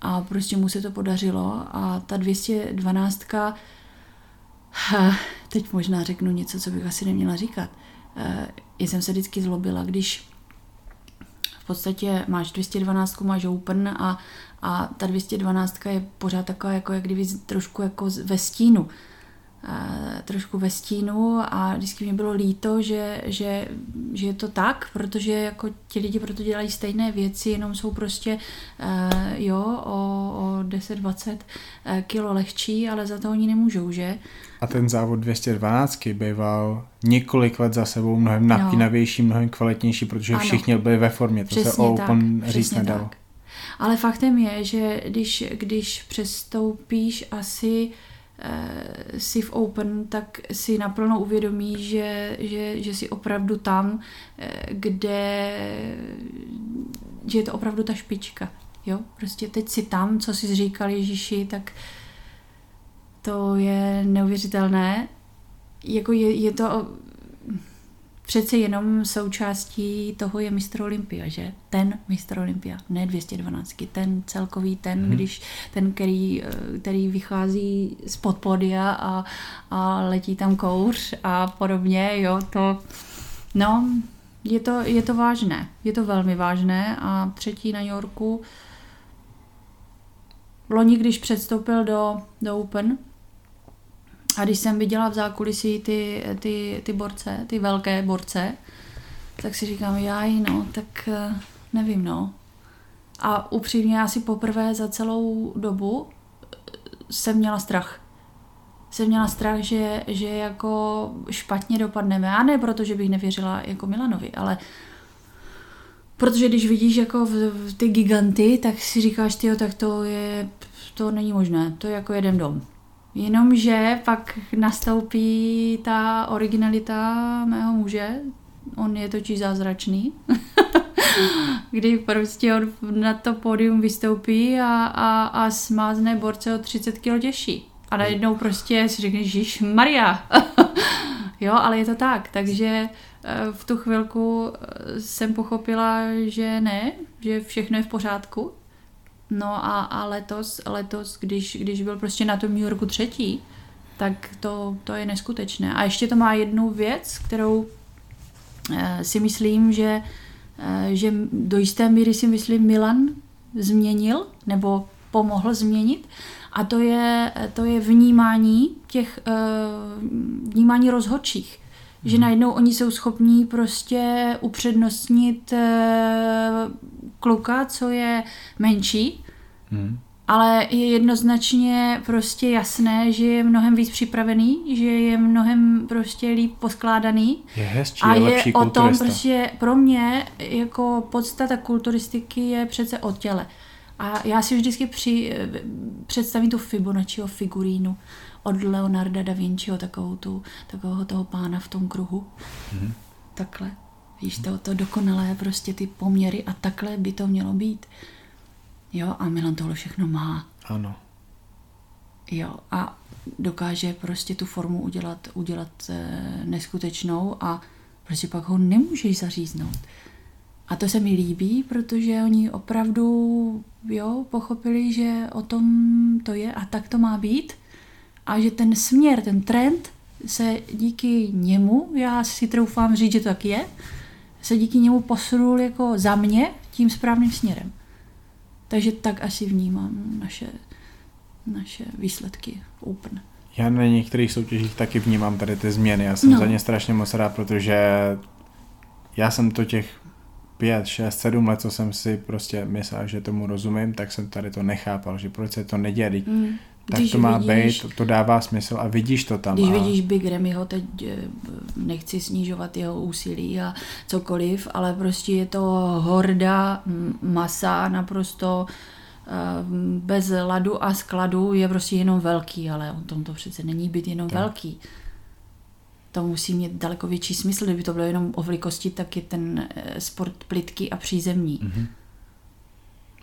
A prostě mu se to podařilo a ta 212 teď možná řeknu něco, co bych asi neměla říkat. Eh, já jsem se vždycky zlobila, když v podstatě máš 212, máš open a, a ta 212 je pořád taková, jako jak kdyby trošku jako ve stínu. Trošku ve stínu a vždycky mi bylo líto, že, že, že je to tak, protože jako ti lidi proto dělají stejné věci, jenom jsou prostě uh, jo, o, o 10-20 uh, kilo lehčí, ale za to oni nemůžou, že? A ten závod 212 býval několik let za sebou mnohem napínavější, no. mnohem kvalitnější, protože ano. všichni byli ve formě, to přesně se Open tak, říct nedalo. Tak. Ale faktem je, že když, když přestoupíš asi uh, si v Open, tak si naplno uvědomí, že, že, že jsi opravdu tam, uh, kde že je to opravdu ta špička. Jo? Prostě teď si tam, co jsi říkal Ježíši, tak to je neuvěřitelné. Jako je, je to přece jenom součástí toho je mistr Olympia, že? Ten mistr Olympia, ne 212, ten celkový, ten, hmm. když ten, který, který vychází z podpodia a, a letí tam kouř a podobně, jo, to, no, je to, je to vážné, je to velmi vážné a třetí na New Yorku loni, když předstoupil do, do Open, a když jsem viděla v zákulisí ty, ty, ty borce, ty velké borce, tak si říkám, jaj, no, tak eh, nevím, no. A upřímně asi poprvé za celou dobu jsem měla strach. Jsem měla strach, že, že jako špatně dopadneme. A ne proto, že bych nevěřila jako Milanovi, ale protože když vidíš jako v, v ty giganty, tak si říkáš, tyjo, tak to je, to není možné, to je jako jeden dom. Jenomže pak nastoupí ta originalita mého muže, on je totiž zázračný, kdy prostě on na to pódium vystoupí a, a, a smázne borce o 30 kg těžší. A najednou prostě si řekne, Žíš Maria. jo, ale je to tak, takže eh, v tu chvilku eh, jsem pochopila, že ne, že všechno je v pořádku, No a, a letos, letos když, když byl prostě na tom New Yorku třetí, tak to, to je neskutečné. A ještě to má jednu věc, kterou e, si myslím, že, e, že do jisté míry si myslím Milan změnil nebo pomohl změnit a to je, to je vnímání těch e, vnímání rozhodčích že mhm. najednou oni jsou schopní prostě upřednostnit kluka, co je menší, hmm. ale je jednoznačně prostě jasné, že je mnohem víc připravený, že je mnohem prostě líp poskládaný. Je hezčí, a je, lepší je o tom prostě pro mě jako podstata kulturistiky je přece o těle. A já si vždycky při, představím tu Fibonacciho figurínu od Leonarda da Vinciho, takovou tu, takového toho pána v tom kruhu. Mm-hmm. Takhle. Víš, to, to dokonalé prostě ty poměry a takhle by to mělo být. Jo, a Milan tohle všechno má. Ano. Jo, a dokáže prostě tu formu udělat, udělat e, neskutečnou a prostě pak ho nemůžeš zaříznout. A to se mi líbí, protože oni opravdu jo, pochopili, že o tom to je a tak to má být. A že ten směr, ten trend se díky němu, já si troufám říct, že to tak je, se díky němu posunul jako za mě tím správným směrem. Takže tak asi vnímám naše, naše výsledky Open. Já na některých soutěžích taky vnímám tady ty změny. Já jsem no. za ně strašně moc rád, protože já jsem to těch pět, šest, sedm let, co jsem si prostě myslel, že tomu rozumím, tak jsem tady to nechápal, že proč se to nedělí. Mm tak když to má vidíš, být, to, to dává smysl a vidíš to tam. Když a... vidíš Big Remyho, teď eh, nechci snižovat jeho úsilí a cokoliv, ale prostě je to horda masa naprosto eh, bez ladu a skladu je prostě jenom velký, ale o tom to přece není být jenom tak. velký. To musí mít daleko větší smysl, kdyby to bylo jenom o velikosti, tak je ten eh, sport plitký a přízemní. Mm-hmm.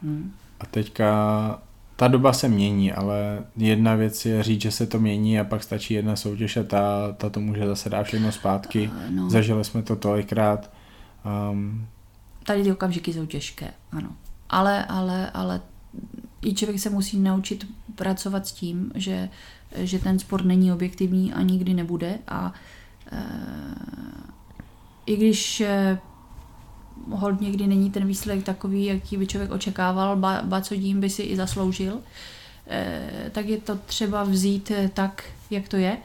Hmm. A teďka ta doba se mění, ale jedna věc je říct, že se to mění a pak stačí jedna soutěž a ta, ta to může zase dát všechno zpátky. Uh, no. Zažili jsme to tolikrát. Um, Tady ty okamžiky jsou těžké, ano. Ale, ale, ale i člověk se musí naučit pracovat s tím, že, že ten sport není objektivní a nikdy nebude a e, i když hold někdy není ten výsledek takový, jaký by člověk očekával, ba, ba co tím by si i zasloužil, e, tak je to třeba vzít eh, tak, jak to je,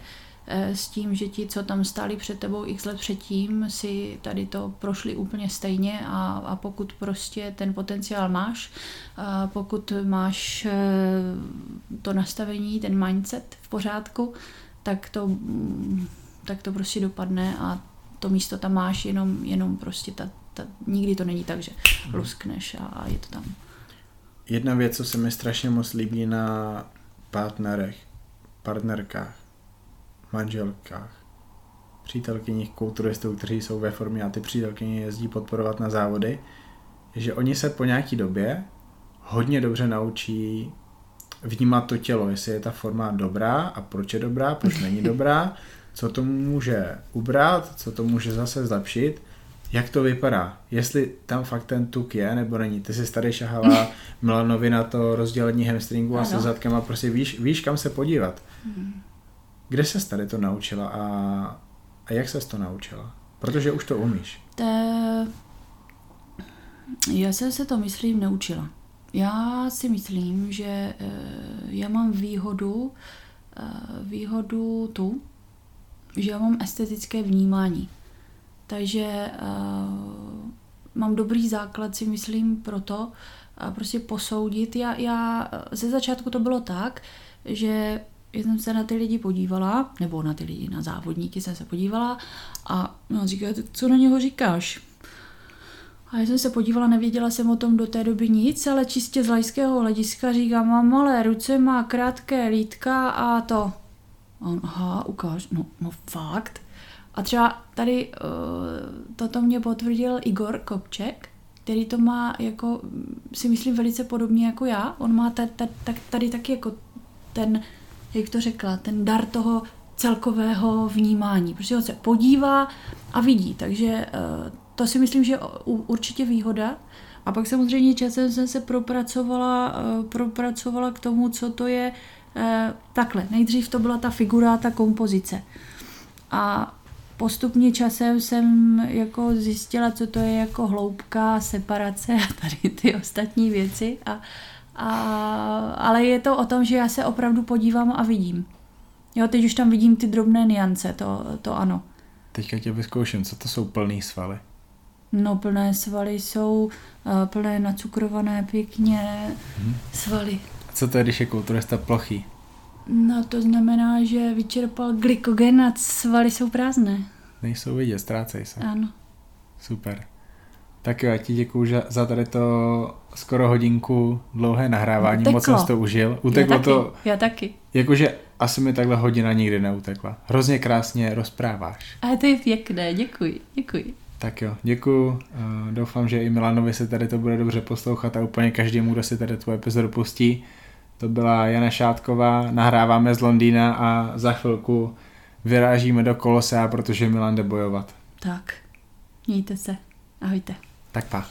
e, s tím, že ti, co tam stáli před tebou x let předtím, si tady to prošli úplně stejně a, a pokud prostě ten potenciál máš, a pokud máš to nastavení, ten mindset v pořádku, tak to, tak to prostě dopadne a to místo tam máš, jenom, jenom prostě ta, ta, nikdy to není tak, že luskneš a, a je to tam. Jedna věc, co se mi strašně moc líbí na partnerech, partnerkách, manželkách, přítelkyních kulturistů, kteří jsou ve formě a ty přítelkyně jezdí podporovat na závody, je, že oni se po nějaký době hodně dobře naučí vnímat to tělo, jestli je ta forma dobrá a proč je dobrá, proč není dobrá, co to může ubrat, co to může zase zlepšit, jak to vypadá, jestli tam fakt ten tuk je nebo není. Ty jsi tady šahala Milanovi na to rozdělení hamstringu a se zadkem a prostě víš, víš kam se podívat. Hmm. Kde se tady to naučila a, a jak se to naučila? Protože už to umíš. Te... Já jsem se to, myslím, naučila. Já si myslím, že uh, já mám výhodu, uh, výhodu tu, že já mám estetické vnímání. Takže uh, mám dobrý základ, si myslím, pro to, uh, prostě posoudit. Já, já ze začátku to bylo tak, že jsem se na ty lidi podívala, nebo na ty lidi, na závodníky jsem se podívala a no, říká, co na něho říkáš? A já jsem se podívala, nevěděla jsem o tom do té doby nic, ale čistě z lajského hlediska říkám, mám malé ruce, má krátké lítka a to. A on, aha, ukáž, no, no fakt. A třeba tady uh, toto mě potvrdil Igor Kopček, který to má jako, si myslím, velice podobně jako já. On má tady, tady, tady taky jako ten, jak to řekla, ten dar toho celkového vnímání. Prostě on se podívá a vidí, takže uh, to si myslím, že je určitě výhoda. A pak samozřejmě časem jsem se propracovala, uh, propracovala k tomu, co to je takhle. Nejdřív to byla ta figura, ta kompozice. A postupně časem jsem jako zjistila, co to je jako hloubka, separace a tady ty ostatní věci. A, a, ale je to o tom, že já se opravdu podívám a vidím. Jo, teď už tam vidím ty drobné niance, to, to ano. Teďka tě vyzkouším, co to jsou plný svaly? No, plné svaly jsou uh, plné nacukrované pěkně hmm. svaly. A co to je, když je kulturista plochý? No to znamená, že vyčerpal glykogen a svaly jsou prázdné. Nejsou vidět, ztrácej se. Ano. Super. Tak jo, já ti děkuju za tady to skoro hodinku dlouhé nahrávání, Uteklo. moc jsem to užil. Uteklo já taky, to. Já taky. Jakože asi mi takhle hodina nikdy neutekla. Hrozně krásně rozpráváš. A to je pěkné, děkuji, děkuji. Tak jo, děkuju. Doufám, že i Milanovi se tady to bude dobře poslouchat a úplně každému, kdo si tady tu epizodu pustí. To byla Jana Šátková, nahráváme z Londýna a za chvilku vyrážíme do Kolosea, protože Milan jde bojovat. Tak, mějte se. Ahojte. Tak pa.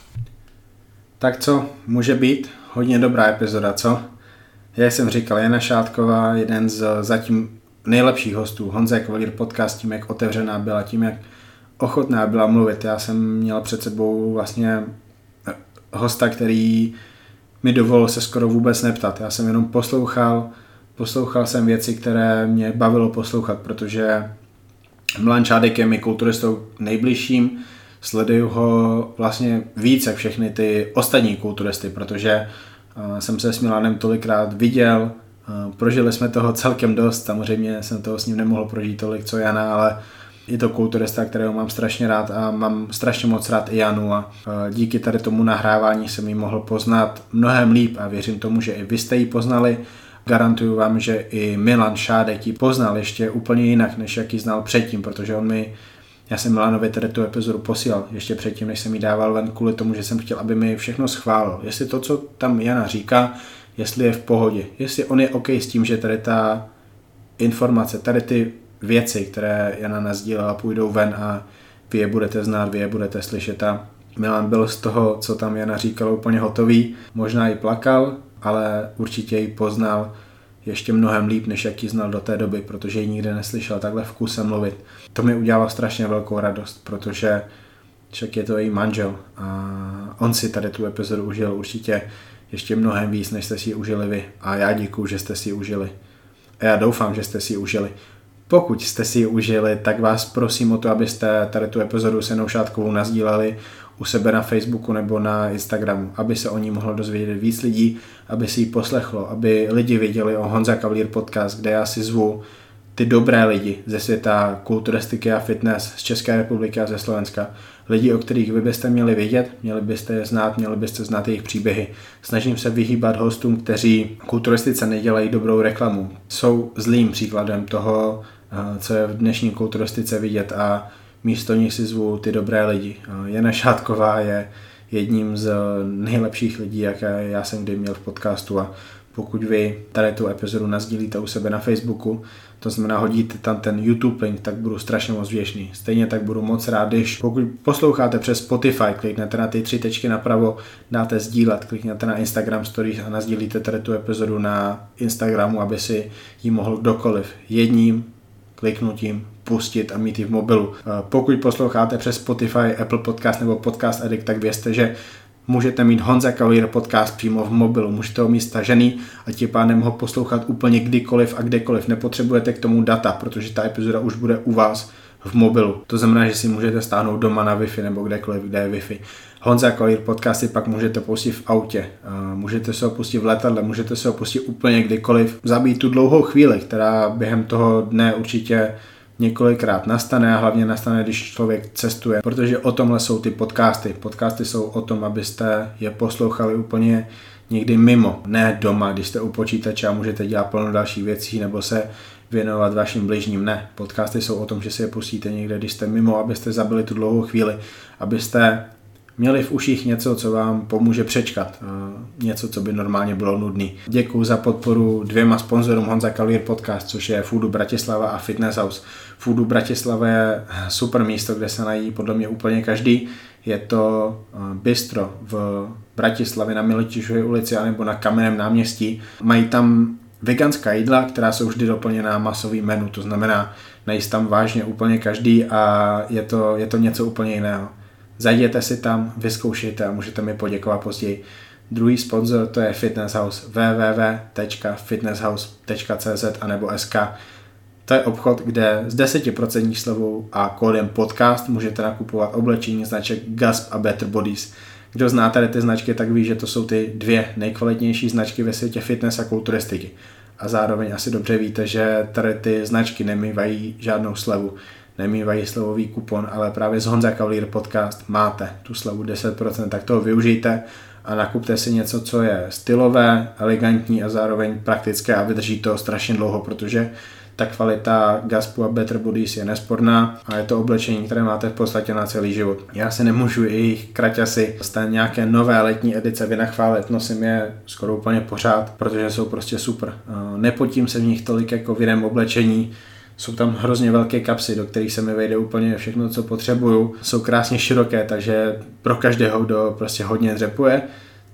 Tak co, může být hodně dobrá epizoda, co? Jak jsem říkal, Jana Šátková, jeden z zatím nejlepších hostů. Honza Kvalír podcast tím, jak otevřená byla, tím, jak ochotná byla mluvit. Já jsem měl před sebou vlastně hosta, který mi dovolil se skoro vůbec neptat. Já jsem jenom poslouchal, poslouchal jsem věci, které mě bavilo poslouchat, protože Milan Čádek je mi kulturistou nejbližším, sleduju ho vlastně více všechny ty ostatní kulturisty, protože eh, jsem se s Milanem tolikrát viděl, eh, prožili jsme toho celkem dost, samozřejmě jsem toho s ním nemohl prožít tolik, co Jana, ale je to kulturista, kterého mám strašně rád a mám strašně moc rád i Janu a díky tady tomu nahrávání jsem ji mohl poznat mnohem líp a věřím tomu, že i vy jste ji poznali. Garantuju vám, že i Milan Šádek ji poznal ještě úplně jinak, než jak ji znal předtím, protože on mi já jsem Milanovi tady tu epizodu posílal ještě předtím, než jsem ji dával ven kvůli tomu, že jsem chtěl, aby mi všechno schválil. Jestli to, co tam Jana říká, jestli je v pohodě, jestli on je OK s tím, že tady ta informace, tady ty věci, které Jana nazdílela, půjdou ven a vy je budete znát, vy je budete slyšet a Milan byl z toho, co tam Jana říkala, úplně hotový. Možná i plakal, ale určitě ji poznal ještě mnohem líp, než jak ji znal do té doby, protože ji nikdy neslyšel takhle v kuse mluvit. To mi udělalo strašně velkou radost, protože však je to její manžel a on si tady tu epizodu užil určitě ještě mnohem víc, než jste si ji užili vy. A já děkuju, že jste si ji užili. A já doufám, že jste si ji užili. Pokud jste si ji užili, tak vás prosím o to, abyste tady tu epizodu se Šátkovou nazdíleli u sebe na Facebooku nebo na Instagramu, aby se o ní mohlo dozvědět víc lidí, aby si ji poslechlo, aby lidi věděli o Honza Cavalier podcast, kde já si zvu ty dobré lidi ze světa kulturistiky a fitness z České republiky a ze Slovenska. Lidi, o kterých vy byste měli vědět, měli byste je znát, měli byste znát jejich příběhy. Snažím se vyhýbat hostům, kteří kulturistice nedělají dobrou reklamu. Jsou zlým příkladem toho, co je v dnešní kulturistice vidět a místo nich si zvu ty dobré lidi. Jana Šátková je jedním z nejlepších lidí, jaké já jsem kdy měl v podcastu a pokud vy tady tu epizodu nazdílíte u sebe na Facebooku, to znamená hodíte tam ten YouTube link, tak budu strašně moc vděčný. Stejně tak budu moc rád, když pokud posloucháte přes Spotify, kliknete na ty tři tečky napravo, dáte sdílet, klikněte na Instagram Stories a nazdílíte tady tu epizodu na Instagramu, aby si ji mohl kdokoliv jedním kliknutím pustit a mít ji v mobilu. Pokud posloucháte přes Spotify, Apple Podcast nebo Podcast Addict, tak vězte, že můžete mít Honza Cavalier podcast přímo v mobilu, můžete ho mít stažený a tím pádem ho poslouchat úplně kdykoliv a kdekoliv. Nepotřebujete k tomu data, protože ta epizoda už bude u vás v mobilu. To znamená, že si můžete stáhnout doma na Wi-Fi nebo kdekoliv, kde je Wi-Fi. Honza Cavalier podcasty pak můžete pustit v autě, můžete se ho pustit v letadle, můžete se ho pustit úplně kdykoliv. Zabít tu dlouhou chvíli, která během toho dne určitě několikrát nastane a hlavně nastane, když člověk cestuje, protože o tomhle jsou ty podcasty. Podcasty jsou o tom, abyste je poslouchali úplně někdy mimo, ne doma, když jste u počítače a můžete dělat plno dalších věcí nebo se věnovat vašim bližním. Ne, podcasty jsou o tom, že si je pustíte někde, když jste mimo, abyste zabili tu dlouhou chvíli, abyste měli v uších něco, co vám pomůže přečkat. Něco, co by normálně bylo nudný. Děkuji za podporu dvěma sponzorům Honza Kalvír Podcast, což je Foodu Bratislava a Fitness House. Foodu Bratislava je super místo, kde se nají podle mě úplně každý. Je to bistro v Bratislavě na Militišové ulici anebo na Kamenném náměstí. Mají tam veganská jídla, která jsou vždy doplněná masový menu, to znamená, najíst tam vážně úplně každý a je to, je to něco úplně jiného. Zajděte si tam, vyzkoušejte a můžete mi poděkovat později. Druhý sponzor to je Fitness House www.fitnesshouse.cz anebo SK. To je obchod, kde s 10% slevou a kódem podcast můžete nakupovat oblečení značek Gasp a Better Bodies. Kdo zná tady ty značky, tak ví, že to jsou ty dvě nejkvalitnější značky ve světě fitness a kulturistiky. A zároveň asi dobře víte, že tady ty značky nemývají žádnou slevu nemývají slevový kupon, ale právě z Honza Cavalier podcast máte tu slevu 10%, tak toho využijte a nakupte si něco, co je stylové, elegantní a zároveň praktické a vydrží to strašně dlouho, protože ta kvalita Gaspu a Better Bodies je nesporná a je to oblečení, které máte v podstatě na celý život. Já se nemůžu jejich kraťasy z té nějaké nové letní edice vynachválit, nosím je skoro úplně pořád, protože jsou prostě super. Nepotím se v nich tolik jako v jiném oblečení, jsou tam hrozně velké kapsy, do kterých se mi vejde úplně všechno, co potřebuju. Jsou krásně široké, takže pro každého, kdo prostě hodně dřepuje,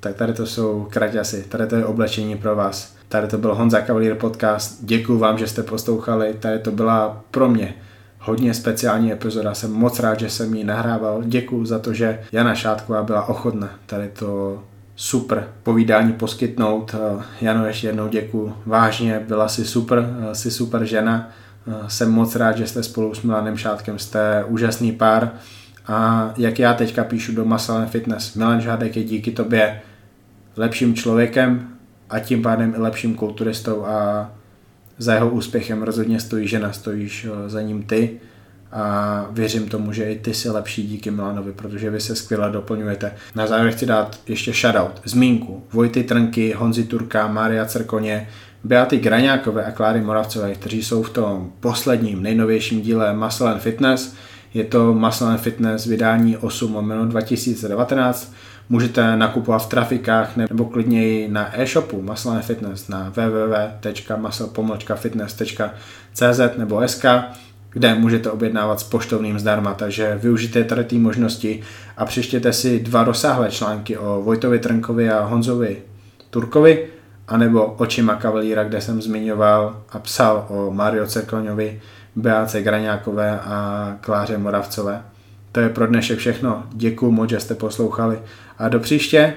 tak tady to jsou kraťasy, tady to je oblečení pro vás. Tady to byl Honza Cavalier podcast, děkuji vám, že jste poslouchali, tady to byla pro mě hodně speciální epizoda, jsem moc rád, že jsem ji nahrával, děkuji za to, že Jana Šátková byla ochotna tady to super povídání poskytnout. Jano, ještě jednou děkuji, vážně, byla si super, si super žena, jsem moc rád, že jste spolu s Milanem Šátkem, jste úžasný pár. A jak já teďka píšu do Muscle Fitness, Milan Žádek je díky tobě lepším člověkem a tím pádem i lepším kulturistou a za jeho úspěchem rozhodně stojí žena, stojíš eh, za ním ty. A věřím tomu, že i ty jsi lepší díky Milanovi, protože vy se skvěle doplňujete. Na závěr chci dát ještě shoutout, zmínku. Vojty Trnky, Honzi Turka, Mária Cerkoně, Beaty Graňákové a Kláry Moravcové, kteří jsou v tom posledním, nejnovějším díle Muscle and Fitness. Je to Muscle and Fitness vydání 8 2019. Můžete nakupovat v trafikách nebo klidněji na e-shopu Muscle and Fitness na www.muscle-fitness.cz nebo sk kde můžete objednávat s poštovným zdarma, takže využijte tady té možnosti a přištěte si dva rozsáhlé články o Vojtovi Trnkovi a Honzovi Turkovi, anebo Očima kavalíra, kde jsem zmiňoval a psal o Mario Cerkoňovi, Beáce Graňákové a Kláře Moravcové. To je pro dnešek všechno. Děkuji moc, že jste poslouchali a do příště.